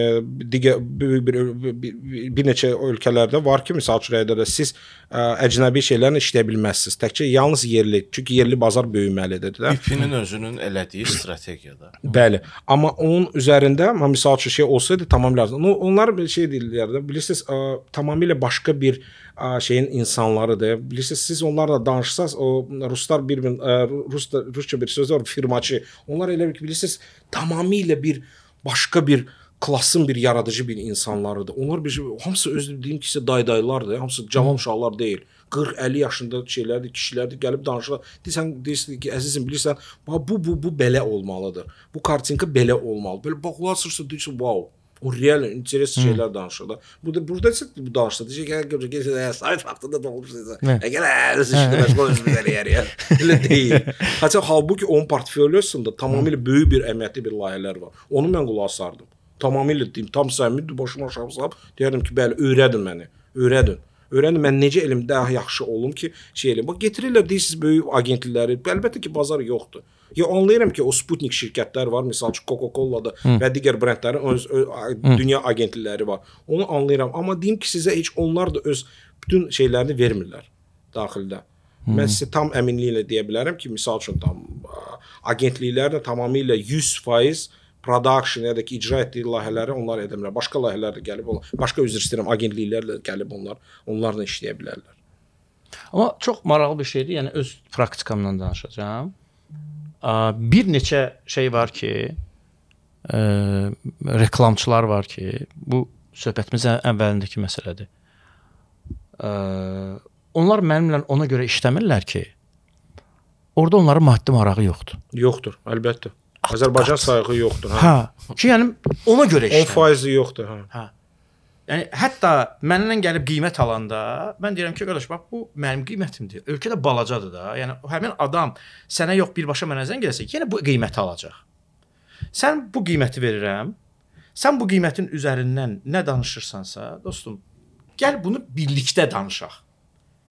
Speaker 3: digər bir, bir, bir, bir neçə ölkələrdə var ki, misal üçün rəydə də siz ə, əcnəbi şeylərlə işləyə bilməzsiniz. Təkcə yalnız yerli, çünki yerli bazar böyüməlidir də.
Speaker 1: İP-nin özünün elədiyi strategiyada.
Speaker 3: Bəli. Amma onun üzərində misal üçün şey olsaydı tamamilə onlar bir şey deyirlər də. Bilirsiniz, ə, tamamilə başqa bir ə, şeyin insanlarıdır. Bilirsiniz, siz onlarla danışsaz, o ruslar bir ə, rus rusca bir söz var, firmaçı. Onlar elə bir ki, bilirsiniz, tamamilə bir başqa bir klassın bir yaradıcı bir insanlarıdır. Onlar bir şey, hamısı öz deyim ki, daydaylardır. Hamısı cavan uşaqlar deyil. 40-50 yaşında şeylərdir, kişilərdir, gəlib danışırlar. Deyirsən, deyirsən ki, əzizim, bilirsən, bu bu bu belə olmalıdır. Bu kartinka belə olmalı. Belə baxılarsınız, deyirsən, wow. O real interes şeylər danışır da. Burada burada isə bu danışır. Deyəcək ki, hə, görəcək ki, hə, sayt vaxtında da olmuşsunuz. Əgər hə, öz işində məşğul özünüz eləyər ya. Elə deyil. Hətta halbuki onun portfolyosunda tamamilə böyük bir əməliyyatlı bir layihələr var. Onu mən qulaq asardım. Tamamilə deyim, tam səmimi başıma aşağı salıb deyərdim ki, bəli, öyrədin məni. Öyrədin. Öyrənin mən necə elm daha yaxşı olum ki, şey eləyim. Bax gətirirlər deyirsiniz böyük agentlikləri. Əlbəttə ki, bazar yoxdur. Ya anlayıram ki, o Sputnik şirkətlər var, məsəl üçün Coca-Cola-da və digər brendlərin öz, öz dünya agentlikləri var. Onu anlayıram, amma deyim ki, sizə heç onlar da öz bütün şeylərini vermirlər daxildə. Mən sizə tam əminliklə deyə bilərəm ki, misal üçün tam agentliklər də tamamilə 100% production ya da ki icra etdiyi layihələri onlar edəmirlər. Başqa layihələr də gəlib onlar, başqa üzr istəyirəm, agentliklər də gəlib onlar onlarla işləyə bilərlər.
Speaker 2: Amma çox maraqlı bir şeydir. Yəni öz praktikamdan danışacağam. Bir neçə şey var ki, ə, reklamçılar var ki, bu söhbətimizin əvvəlindəki məsələdir. Ə, onlar mənimlə ona görə işləmirlər ki, orada onların maddi marağı yoxdur.
Speaker 3: Yoxdur, əlbəttə. Azərbaycan sayığı yoxdur, hə.
Speaker 2: Hə. Ki yəni ona görə işləmir.
Speaker 3: 10% yoxdur, hə.
Speaker 2: Hə. Yəni hətta məndən gəlib qiymət alanda mən deyirəm ki, qardaş, bax bu mənim qiymətimdir. Ölkədə balacadır da. Yəni həmin adam sənə yox birbaşa mənə zəng eləsə, yenə bu qiyməti alacaq. Sən bu qiyməti verirəm. Sən bu qiymətin üzərindən nə danışırsansa, dostum, gəl bunu birlikdə danışaq.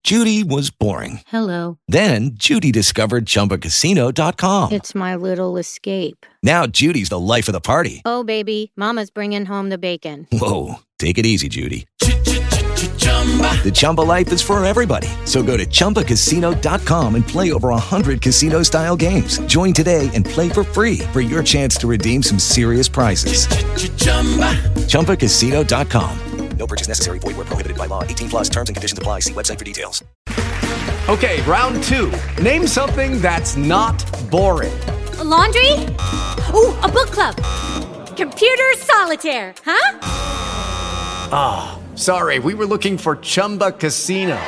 Speaker 6: Judy was boring.
Speaker 7: Hello.
Speaker 6: Then Judy discovered ChumbaCasino.com.
Speaker 7: It's my little escape.
Speaker 6: Now Judy's the life of the party.
Speaker 7: Oh, baby, Mama's bringing home the bacon.
Speaker 6: Whoa, take it easy, Judy. The Chumba life is for everybody. So go to ChumbaCasino.com and play over 100 casino-style games. Join today and play for free for your chance to redeem some serious prizes. ChumbaCasino.com.
Speaker 8: No purchase necessary. Void where prohibited by law. 18 plus terms and conditions apply. See website for details.
Speaker 9: Okay, round two. Name something that's not boring.
Speaker 7: A laundry? Ooh, a book club. Computer solitaire, huh?
Speaker 9: Ah, sorry, we were looking for Chumba Casino.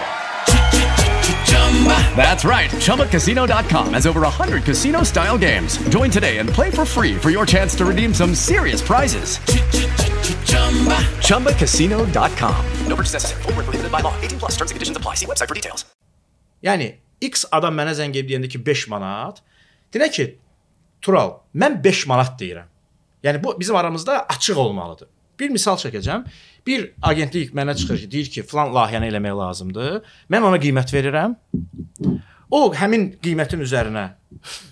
Speaker 9: That's right. ChumbaCasino.com has over 100 casino style games. Join today and play for free for your chance to redeem some serious prizes. ChumbaCasino.com.
Speaker 8: No purchase necessary. Void prohibited by law. 18 plus terms and conditions apply. See website for details.
Speaker 2: Yəni X adam mənə zəng edib deyəndə ki 5 manat. Deyək ki, Tural, mən 5 manat deyirəm. Yəni bu bizim aramızda açıq olmalıdır. Bir misal çəkəcəm. Bir agentlik mənə çıxır ki, deyir ki, falan layihəni eləmək lazımdır. Mən ona qiymət verirəm. O həmin qiymətin üzərinə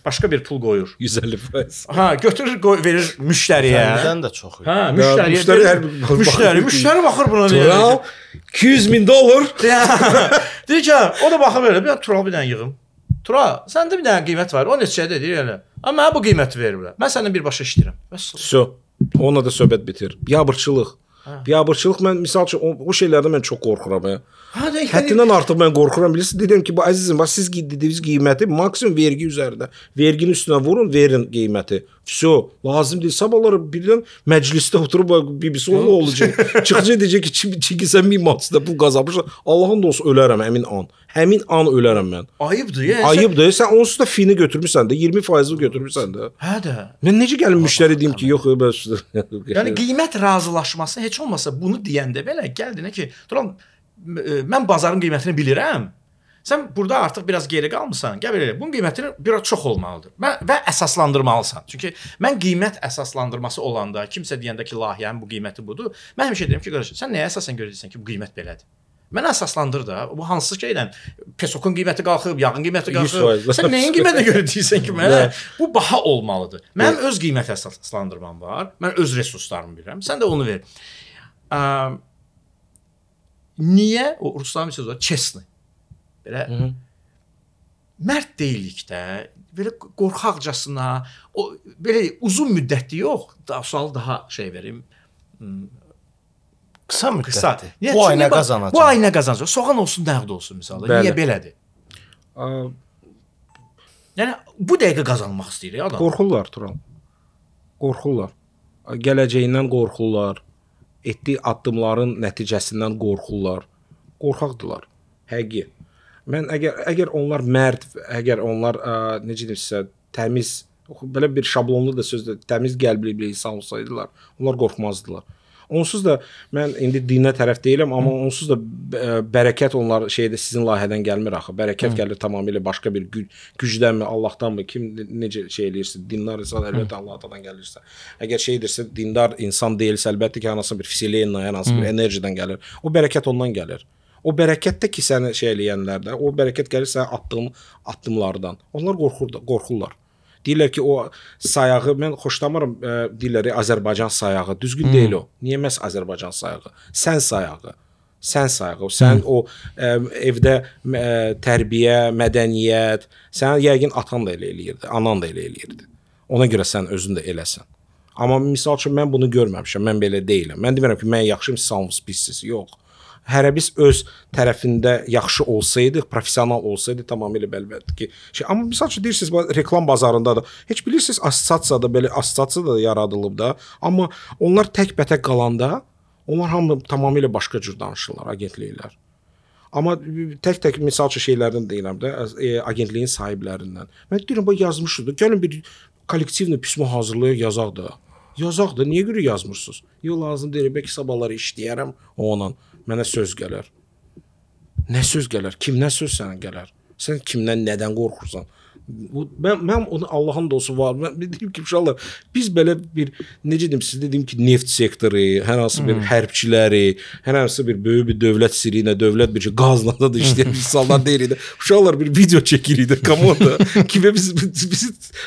Speaker 2: başqa bir pul qoyur.
Speaker 3: 150%.
Speaker 2: Hə, götürür, qoy, verir müştəriyə.
Speaker 1: Səndən də çox.
Speaker 2: Hə, müştəriyə.
Speaker 3: Müştəri hər
Speaker 2: müştəri, müştəri baxır buna.
Speaker 3: Tural 200 min dollar.
Speaker 2: deyir ki, o da baxır belə, bir Tural bir dənə yığım. Tural, səndə bir dənə qiymət var. O neçədir deyir elə. Amma mənə bu qiyməti veriblər. Mən səndən birbaşa işləyirəm. Bəs.
Speaker 3: Sö. Onunla da söhbət bitir. Yabırçılıq. Biabırçılıq mən misal üçün o, o şeylərdən mən çox qorxuram. Ya.
Speaker 2: Ha, də,
Speaker 3: Həddindən artıq mən qorxuram. Bilirsiniz, dedim ki, bu əzizim, bax siz dediyiniz qiyməti maksimum vergi üzərində. Verginin üstünə vurun, verin qiyməti. Все, lazım deyil. Sabahları birdən məclisdə oturub BBC oğlu olacaq. Çıxacaq deyəcək ki, Çin- Çingiz sən 1000 manatda pul qazanmışsan. Allahın da olsun ölərəm həmin an. Həmin an ölərəm mən.
Speaker 2: ayıbdır. Yəni,
Speaker 3: Ayıbdır. Sən onsuz da fini götürmüsən də, 20% götürmüsən də.
Speaker 2: Hə də.
Speaker 3: Mən necə gəlim müştəri deyim ki, yox, bəs.
Speaker 2: Yəni qiymət razılaşması heç olmasa bunu deyəndə belə gəldinə ki, Tural m- mən bazarın qiymətini bilirəm. Sən burada artıq biraz geri qalmısan. Gəl belə, bunun qiymətini biraz çox olmalıdır. Mən və əsaslandırmalısan. Çünki mən qiymət əsaslandırması olanda kimsə deyəndə ki, layihənin bu qiyməti budur, mən həmişə deyirəm ki, qardaş, sən nəyə əsasən görə deyirsən ki, bu qiymət belədir? Mən əsaslandır da. Bu hansı şeylə pesokun qiyməti qalxıb, yağın qiyməti qalxıb.
Speaker 3: 100%.
Speaker 2: Sən nəyin qiymətinə görə deyirsən ki, mənə bu baha olmalıdır. Mənim öz qiymət əsaslandırmam var. Mən öz resurslarımı bilirəm. Sən də onu ver. Niyə o rusların bir sözü var, çesni. Belə mərd deyilik də, belə qorxaqcasına, o belə uzun müddətli yox, daha sual daha şey verim,
Speaker 1: Qısa müddətdir.
Speaker 2: qısa. Niyə?
Speaker 1: Bu ay
Speaker 2: Çünki
Speaker 1: nə
Speaker 2: bax,
Speaker 1: qazanacaq?
Speaker 2: Bu ay nə qazanacaq? Soğan olsun, nəqd olsun misalda.
Speaker 3: Bəli.
Speaker 2: Niyə belədir?
Speaker 3: Aa,
Speaker 2: Yəni bu dəqiqə qazanmaq istəyir adam.
Speaker 3: Qorxurlar Tural. Qorxurlar. Gələcəyindən qorxurlar. Etdiyi addımların nəticəsindən qorxurlar. Qorxaqdılar. Həqiqi. Mən əgər əgər onlar mərd, əgər onlar ə, necə deyim sizə, təmiz, belə bir şablonlu da sözdür, təmiz qəlbli bir insan olsaydılar, onlar qorxmazdılar. Onsuz da mən indi dinə tərəf deyiləm, amma onsuz da bərəkət onlar şeydə sizin layihədən gəlmir axı. Bərəkət gəlir tamamilə başqa bir güc, gücdənmi, Allahdanmı, kim ne- necə şey eləyirsə, dindar insan əlbəttə Allahdan gəlirsə. Əgər şeydirsə, dindar insan deyilsə, əlbəttə ki, hansı bir vsilenlə, yəni hansı bir enerjidən gəlir. O bərəkət ondan gəlir. O bərəkət də ki, səni şey eləyənlərdə, o bərəkət gəlir sənin atdığın addımlardan. Onlar qorxur qorxurlar. Deyirlər ki, o sayağı mən xoşlamıram, ə, deyirlər Azərbaycan sayağı. Düzgün deyil o. Niyə məhz Azərbaycan sayağı? Sən sayağı. Sən sayağı. Sən o ə, evdə ə, tərbiyə, mədəniyyət, sən yəqin atan da elə eləyirdi, anan da elə eləyirdi. Ona görə sən özün də eləsən. Amma misal üçün mən bunu görməmişəm. Mən belə deyiləm. Mən demirəm ki, mən yaxşıyam, siz hamınız pissiz. Yox. Hərə biz öz tərəfində yaxşı olsaydı, professional olsaydı tamamilə əlbəttə ki, şey, amma məsəl üçün deyirsiniz bax, reklam bazarında da heç bilirsiniz assosiasiyada belə assosiasiya da yaradılıb da, amma onlar tək-bətək qalanda onlar hamı tamamilə başqa cür danışırlar agentliklər. Amma tək-tək misal üçün şeylərdən deyirəm də, e, agentliyin sahiblərindən. Mən deyirəm bu yazmışdı. Gəlin bir kollektivni pismo hazırlayaq, yazaq da. Yazaq da niyə görə yazmırsınız? Yox lazım deyil, bəlkə sabahları işləyərəm onunla. Mənə söz gələr. Nə söz gələr? Kimdən söz sənə gələr? Sən kimdən, nədən qorxursan? Mən mən onu Allahın dostu var. Mən dedim ki, inşallah biz belə bir necə deyim sizə dedim ki, neft sektoru, hər hansı bir
Speaker 2: Hmm.
Speaker 3: hərbçiləri, hər hansı bir böyük bir dövlət sirri ilə, dövlət bir şey qazla da işləyən insanlar deyirik. Uşaqlar bir video çəkirik də komanda. Kimi biz biz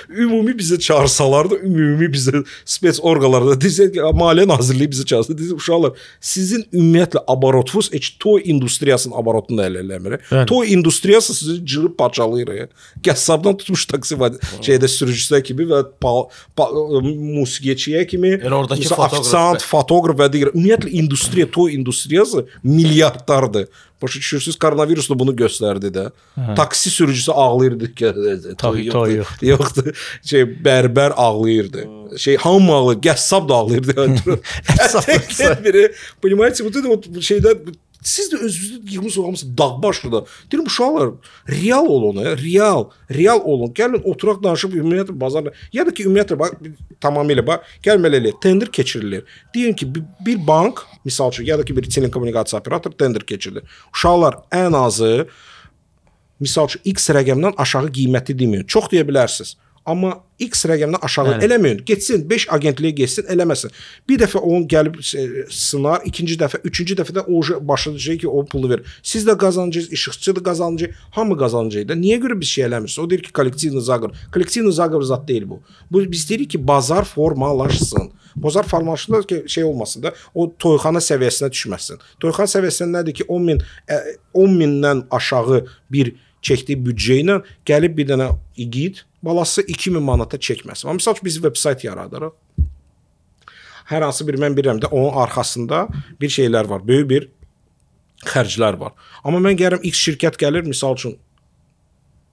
Speaker 3: ümumi bizə çağırsalar da ümumi bizə spets orqanlarda desək ki, Maliyyə Nazirliyi bizə çağırsa, desək uşaqlar sizin ümumiyyətlə abarotvuz heç toy industriyasının abarotunu da həll eləmir. Toy industriyası sizi cırıb parçalayır. Qəssabdan tutmuş taksi var şeydə sürücüsə kimi və pa, pa, musiqiçiyə kimi,
Speaker 1: Yəni oradakı
Speaker 3: məsələn,
Speaker 1: fotoqraf
Speaker 3: ofisiant,
Speaker 1: və-
Speaker 3: fotoqraf və digər ümumiyyətlə industriya, toy industriyası milyardlardır. Başa düşürsüz, koronavirus da bunu göstərdi də.
Speaker 2: Hə.
Speaker 3: Taksi sürücüsü ağlayırdı ki, toy
Speaker 2: toy
Speaker 3: yoxdur. Yoxdur. Şey bərbər ağlayırdı. Şey hamı ağlayır, qəssab da ağlayırdı. Hər biri, понимаете, вот это вот şeydə siz də özünüzü yığmısınız, hamısı dağ başlıda. Deyirəm uşaqlar, real olun, ya, real, real olun. Gəlin oturaq danışıb ümumiyyətlə bazarla. Ya da ki ümumiyyətlə bax tamamilə bax belə eləyək. Tender keçirilir. Deyin ki bir bank, misal üçün ya da ki bir telekommunikasiya operatoru tender keçirdi. Uşaqlar ən azı misal üçün X rəqəmdən aşağı qiyməti deməyin. Çox deyə bilərsiniz. Amma X rəqəmdən aşağı
Speaker 2: Bəli.
Speaker 3: eləməyin. Getsin 5 agentliyə getsin, eləməsin. Bir dəfə onun gəlib e, sınar, ikinci dəfə, üçüncü dəfədə o j- başlayacaq ki, o pulu ver. Siz də qazanacaqsınız, işıqçı da qazanacaq, hamı qazanacaq da. Niyə görə biz şey eləmirsiniz? O deyir ki, kollektivni zaqır. Kollektivni zaqır zat deyil bu. Bu biz deyirik ki, bazar formalaşsın. Bazar formalaşsın ki, şey olmasın da, o toyxana səviyyəsinə düşməsin. Toyxana səviyyəsində nədir ki, 10 min ə, 10 mindən aşağı bir çəkdiyi büdcə ilə gəlib bir dənə igid balası 2000 manata çəkməsin. Amma məsəl üçün biz veb-sayt yaradırıq. Hər hansı bir mən bilirəm də onun arxasında bir şeylər var. Böyük bir xərclər var. Amma mən gəlirəm X şirkət gəlir, misal üçün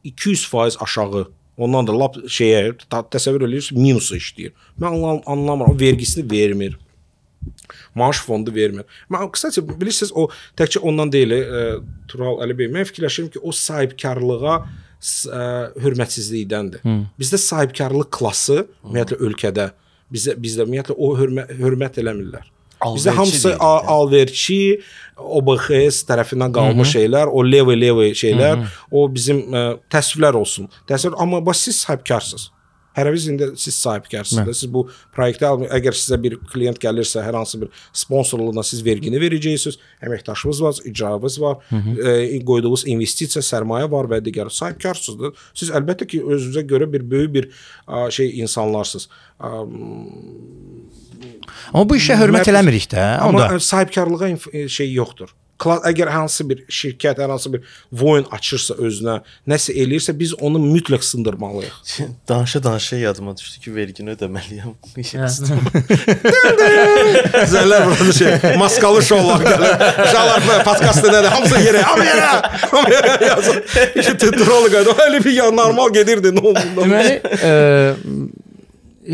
Speaker 3: 200% aşağı Ondan da lap şeyə təsəvvür edirsiniz minusa işləyir. Mən anlam anlamıram. O vergisini vermir. Maaş fondu vermir. Mən qısaca bilirsiniz o təkcə ondan deyil, e, Tural Əli bəy. Mən fikirləşirəm ki, o sahibkarlığa s- ə, hörmətsizlikdəndir.
Speaker 2: Hı.
Speaker 3: Bizdə sahibkarlıq klassı ümumiyyətlə ölkədə bizdə bizdə ümumiyyətlə o hörmət hörmət eləmirlər. Bizdə
Speaker 1: Alverçi
Speaker 3: hamısı
Speaker 1: deyirik
Speaker 3: a- alverçi, OBX tərəfindən qalmış
Speaker 2: Hı -hı.
Speaker 3: şeylər, o levi levi şeylər,
Speaker 2: Hı -hı.
Speaker 3: o bizim ə, təsvirlər olsun. Təsvir amma bax siz sahibkarsınız. Hərəviz indi siz sahibkarsınız. Siz bu proyektə almı- əgər sizə bir klient gəlirsə, hər hansı bir sponsorluğuna siz vergini verəcəksiniz. Əməkdaşınız var, icravınız var,
Speaker 2: Hı hı.
Speaker 3: e, qoyduğunuz investisiya, sərmayə var və digər sahibkarsınız. Siz əlbəttə ki özünüzə görə bir böyük bir a, şey insanlarsınız. A,
Speaker 2: Amma bu işə hörmət eləmirik də.
Speaker 3: Amma sahibkarlığa şey yoxdur. Əgər hansı bir şirkət, hər hansı bir voyun açırsa özünə, nəsə eləyirsə biz onu mütləq sındırmalıyıq.
Speaker 1: Danışa danışa yadıma düşdü ki, vergini ödəməliyəm.
Speaker 3: Zəllər burada şey, maskalı şovlar gəlir. Uşaqlar bu podkastda nədir? Hamısı yerə, hamı yerə. Hamı yerə yazır. İşte tutrolu qayda. Elə bir ya normal gedirdi, nə oldu?
Speaker 2: Deməli, e,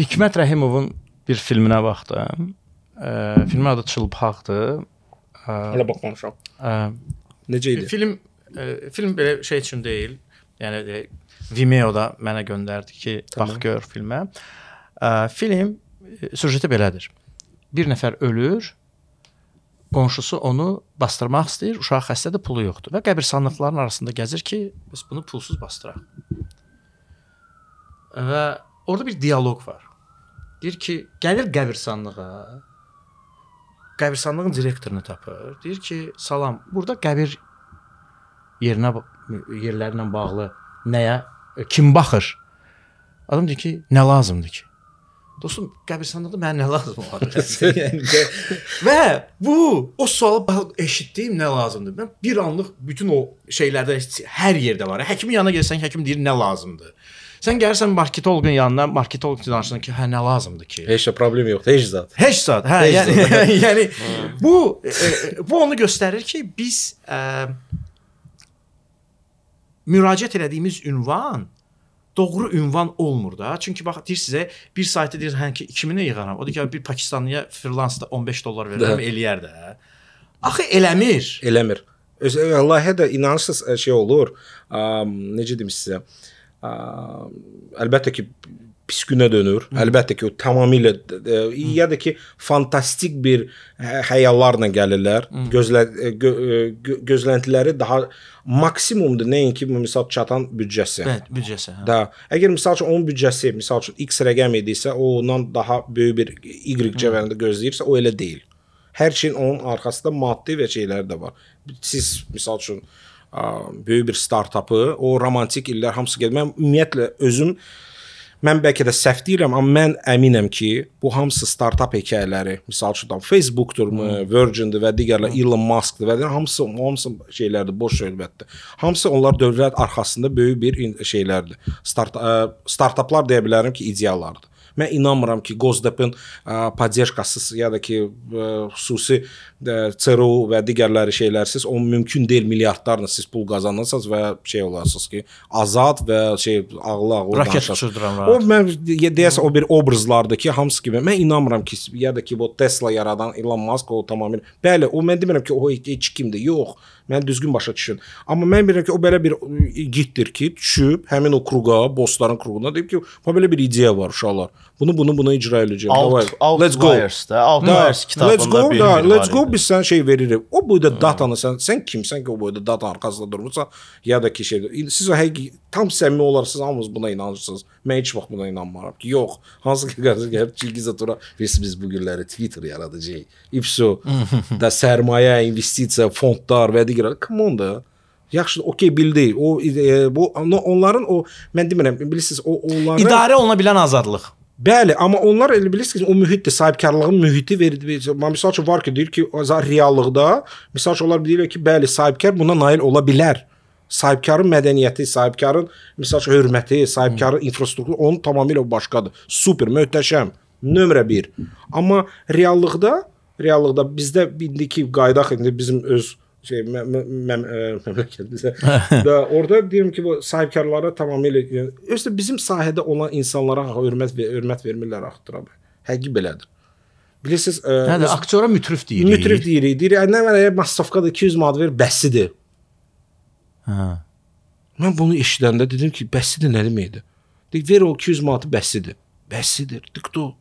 Speaker 2: Hikmət Rəhimovun bir filminə baxdım. E, filmin adı Çılpaqdır.
Speaker 3: Hələ baxmamışam.
Speaker 2: e,
Speaker 3: Necə idi?
Speaker 2: Film e, film belə şey üçün deyil. Yəni e, Vimeo-da mənə göndərdi ki,
Speaker 3: Tamam.
Speaker 2: bax gör filmə. E, film e, süjeti belədir. Bir nəfər ölür, qonşusu onu bastırmaq istəyir, uşaq xəstədir, pulu yoxdur və qəbirstanlıqların arasında gəzir ki, biz bunu pulsuz bastıraq. Və orada bir dialoq var. Deyir ki, gəlir qəbirstanlığa. Qəbirstanlığın direktorunu tapır. Deyir ki, salam, burada qəbir yerinə yerlərlə bağlı nəyə e, kim baxır? Adam deyir ki, nə lazımdır ki? Dostum, qəbirstanlıqda mənə nə lazım olar? yəni, və bu o sualı eşitdim nə lazımdır. Mən bir anlıq bütün o şeylərdə hər yerdə var. Həkimin yanına gəlsən, həkim deyir nə lazımdır. Sən gəlirsən marketoloqun yanına, marketoloq danışsan ki, hə nə lazımdır ki?
Speaker 3: Heç də problem yoxdur, heç zat.
Speaker 2: Heç zat. Hə,
Speaker 3: Heç
Speaker 2: yəni
Speaker 3: zat.
Speaker 2: yəni bu e, e, bu onu göstərir ki, biz ə, müraciət elədiyimiz ünvan doğru ünvan olmur da. Çünki bax deyir sizə bir saytda deyir hə ki 2000-ə yığaram. O deyir ki bir Pakistanlıya freelansda 15 dollar verirəm,
Speaker 3: Də.
Speaker 2: eləyər də. Axı eləmir.
Speaker 3: Eləmir. Öz layihə də inanırsınız ə, şey olur. Ə, necə deyim sizə? Ə, əlbəttə ki pis günə dönür. Əlbəttə ki, o tamamilə e, ya da ki, fantastik bir hə- xəyallarla gəlirlər. Gözlə e, gö, e, gö, gözləntiləri daha maksimumdur, nəinki misal çatan büdcəsi.
Speaker 2: Bəli, büdcəsi. hə.
Speaker 3: Da. Əgər misal üçün onun büdcəsi misal üçün X rəqəm idisə, o ondan daha böyük bir Y cəvhərində gözləyirsə, o elə deyil. Hər şeyin onun arxasında maddi və şeylər də var. Siz misal üçün ə, böyük bir startapı, o romantik illər hamısı gəlir. Mən ümumiyyətlə özüm Mən bəlkə də səhv deyirəm, amma mən əminəm ki, bu hamısı startap hekayələri, misal üçün Facebookdurmu, Virgin-dir və digərlər Elon Musk-dır və digər hamısı hamısı şeylərdir, boş söhbətdir. Hamısı onlar dövlət arxasında böyük bir şeylərdir. Start startaplar deyə bilərəm ki, ideallardır. Mən inanmıram ki, Gosdepin ə, podдержкасы ya da ki, ə, xüsusi ə, CRU və digərləri şeylərsiz o mümkün deyil milyardlarla siz pul qazanasınız və şey olasınız ki, azad və şey ağlı-ağlı
Speaker 2: Raket
Speaker 3: danışasınız.
Speaker 2: uçurduran
Speaker 3: O mən de- deyəsən o bir obrazlardır ki, hamısı kimi. Mən inanmıram ki, ya da ki, bu Tesla yaradan Elon Musk o tamamilə. Bəli, o mən demirəm ki, o heç kimdir. Yox. Mən düzgün başa düşün. Amma mən bilirəm ki, o belə bir igiddir ki, düşüb həmin o kruqa, bossların kruğuna deyib ki, bu belə bir ideya var uşaqlar. Bunu bunu bunu icra edəcəm. Davay,
Speaker 1: Out,
Speaker 3: let's go.
Speaker 1: Da, Outliers
Speaker 3: Da,
Speaker 1: kitabında
Speaker 3: let's go,
Speaker 1: bir
Speaker 3: da, let's go biz sən şey veririk. O boyda datanı sən sən kimsən ki o boyda data arxasında durmusan ya da ki şey siz o həqiqi tam səmimi olarsınız hamınız buna inanırsınız. Mən heç vaxt buna inanmıram ki, yox. Hansı ki qarşı gəlib Çilgiz Atura biz biz bu günləri Twitter yaradacağıq. İpso da sərmayə, investisiya, fondlar və digər. Come on da. Yaxşı, okey bildi. O e, bu no, onların o mən demirəm, bilirsiniz, o onların
Speaker 2: İdarə oluna bilən azadlıq.
Speaker 3: Bəli, amma onlar elə bilirsiniz ki, o mühitdir, sahibkarlığın mühiti verir. Məsəl üçün var ki, deyir ki, reallıqda, məsəl üçün onlar deyirlər ki, bəli, sahibkar buna nail ola bilər. Sahibkarın mədəniyyəti, sahibkarın məsəl üçün hörməti, sahibkarın infrastrukturu onun tamamilə başqadır. Super, möhtəşəm. Nömrə 1. Amma reallıqda, reallıqda bizdə indiki qaydaq indi bizim öz şey mə- mə- məm- ə, məmləkətimizdə da orada deyirəm ki, bu sahibkarlara tamamilə özdə bizim sahədə olan insanlara hörmət və hörmət vermirlər axıdır abi. Həqiqi belədir. Bilirsiniz, ə,
Speaker 2: Hə də
Speaker 3: öz-
Speaker 2: aktyora mütrif deyirik.
Speaker 3: mütrif deyirik. Deyir, "Ə, nə var, ə, masrafqada 200 manat ver, bəssidir."
Speaker 2: Hə.
Speaker 3: Mən bunu eşidəndə dedim ki, bəssidir nə deməkdir? Deyir, ver o 200 manatı bəssidir. Bəssidir. Dikto.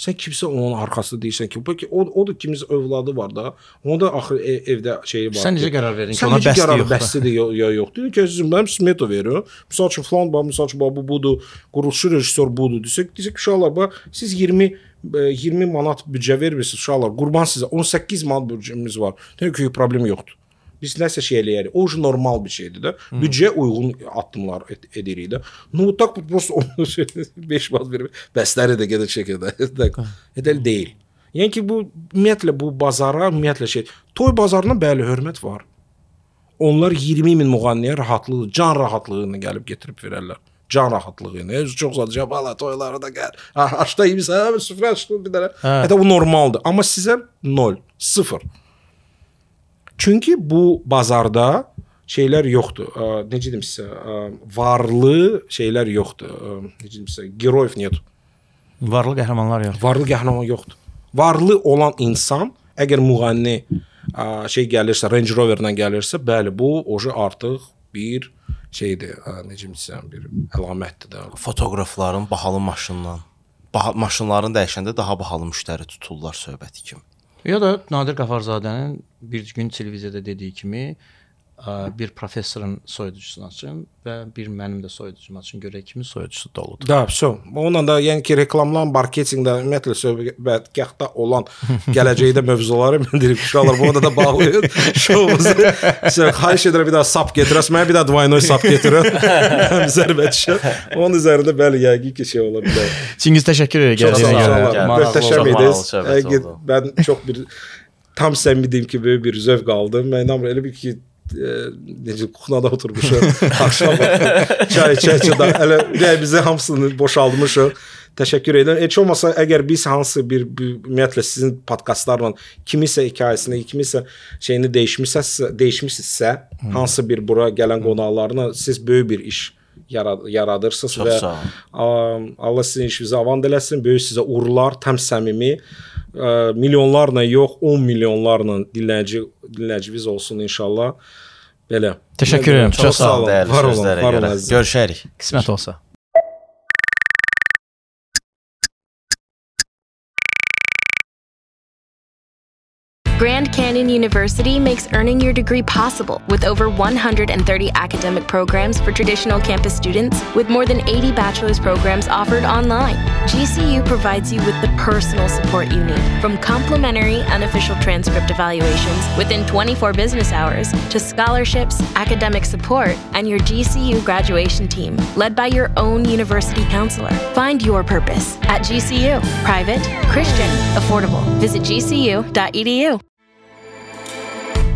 Speaker 3: Sən kimsə onun arxasında deyirsən ki, bəlkə o o da kimisə övladı var da, onda axı e, evdə şeyi var.
Speaker 2: Sən
Speaker 3: ki,
Speaker 2: necə qərar verdin ki,
Speaker 3: sən
Speaker 2: ona bəsdir
Speaker 3: qərar
Speaker 2: yoxdur?
Speaker 3: bəsdir ya, ya yox. Deyir ki, əzizim, mənim smeta verir. Məsəl üçün falan bax, məsəl üçün bu budur, quruluşçu rejissor budur. Desək, desək ki, uşaqlar bax, siz 20 e, 20 manat büdcə vermirsiniz uşaqlar. Qurban sizə 18 manat büdcəmiz var. Deyir ki, problem yoxdur. Biz nəsə şey eləyərik. O ucu normal bir şeydir də. Büdcəyə uyğun addımlar et, edirik də. No tak просто onu 5 manat verib bəsləri də gedə çəkir də. Edəl deyil. Yəni ki bu ümumiyyətlə bu bazara, ümumiyyətlə şey, toy bazarına bəli hörmət var. Onlar 20 min müğənniyə rahatlığı, can rahatlığı ilə gəlib gətirib verərlər. Can rahatlığı ilə. Öz çox zadca bala toylara da gəl. Ah, Aşda yemirsən, süfrə açdın bir dənə.
Speaker 2: Hə.
Speaker 3: Hətta bu normaldır. Amma sizə 0, 0. Çünki bu bazarda şeylər yoxdur. Ə, necə deyim sizə, ə, varlı şeylər yoxdur. Ə, necə deyim sizə, geroyev нет.
Speaker 2: Varlı qəhrəmanlar yox.
Speaker 3: Varlı qəhrəman yoxdur. Varlı olan insan əgər müğənni ə, şey gəlirsə, Range Rover-la gəlirsə, bəli, bu oje artıq bir şeydir, ə, necə desəm, bir əlamətdir də.
Speaker 1: Fotoqrafların bahalı maşınla baha, maşınların dəyişəndə daha bahalı müştəri tuturlar söhbəti kimi.
Speaker 2: Ya da Nadir Qafarzadənin bir gün televiziyada dediyi kimi e, bir professorun soyuducusunu açın və bir mənim də soyuducumu açın görək kimin soyuducusu doludur.
Speaker 3: Da, so. Onunla da yəni ki, reklamlar, marketinqdə ümumiyyətlə söhbətgahda olan gələcəkdə mövzuları mən deyirəm uşaqlar bu onda da bağlayın. Şoumuzu sizə xahiş edirəm bir daha sap gətirəsiz. Mənə bir daha dvaynoy sap gətirin. Zərbə düşür. Onun üzərində bəli yəqin ki şey ola bilər.
Speaker 2: Çingiz təşəkkür edirəm
Speaker 3: gəldiyinizə
Speaker 2: görə.
Speaker 3: Möhtəşəm idiniz. Mən çox bir tam səmimi deyim ki, böyük bir zövq aldım. Mən inanmıram elə bir ki e, necə kuxnada oturmuşuq. Axşam vaxtı çay içə-içə də elə ürəyimizə hamısını boşaltmışıq. Təşəkkür edirəm. Heç olmasa əgər biz hansı bir, bir ümumiyyətlə sizin podkastlarla kimisə hekayəsini, kimisə şeyini dəyişmisinizsə, dəyişmisinizsə, hansı bir bura gələn qonaqlarına siz böyük bir iş yarad yaradırsınız
Speaker 1: Çox
Speaker 3: və
Speaker 1: sağ olun.
Speaker 3: Allah sizin işinizi avan eləsin. Böyük sizə uğurlar, tam səmimi, ə, milyonlarla yox, 10 milyonlarla dinləyici dinləyicimiz olsun inşallah. Belə.
Speaker 2: Təşəkkür edirəm. Çox sağ olun.
Speaker 3: Var olun, var olun.
Speaker 1: Görüşərik.
Speaker 2: Qismət olsa.
Speaker 10: Grand Canyon University makes earning your degree possible with over 130 academic programs for traditional campus students, with more than 80 bachelor's programs offered online. GCU provides you with the personal support you need, from complimentary unofficial transcript evaluations within 24 business hours to scholarships, academic support, and your GCU graduation team, led by your own university counselor. Find your purpose at GCU. Private, Christian, affordable. Visit gcu.edu.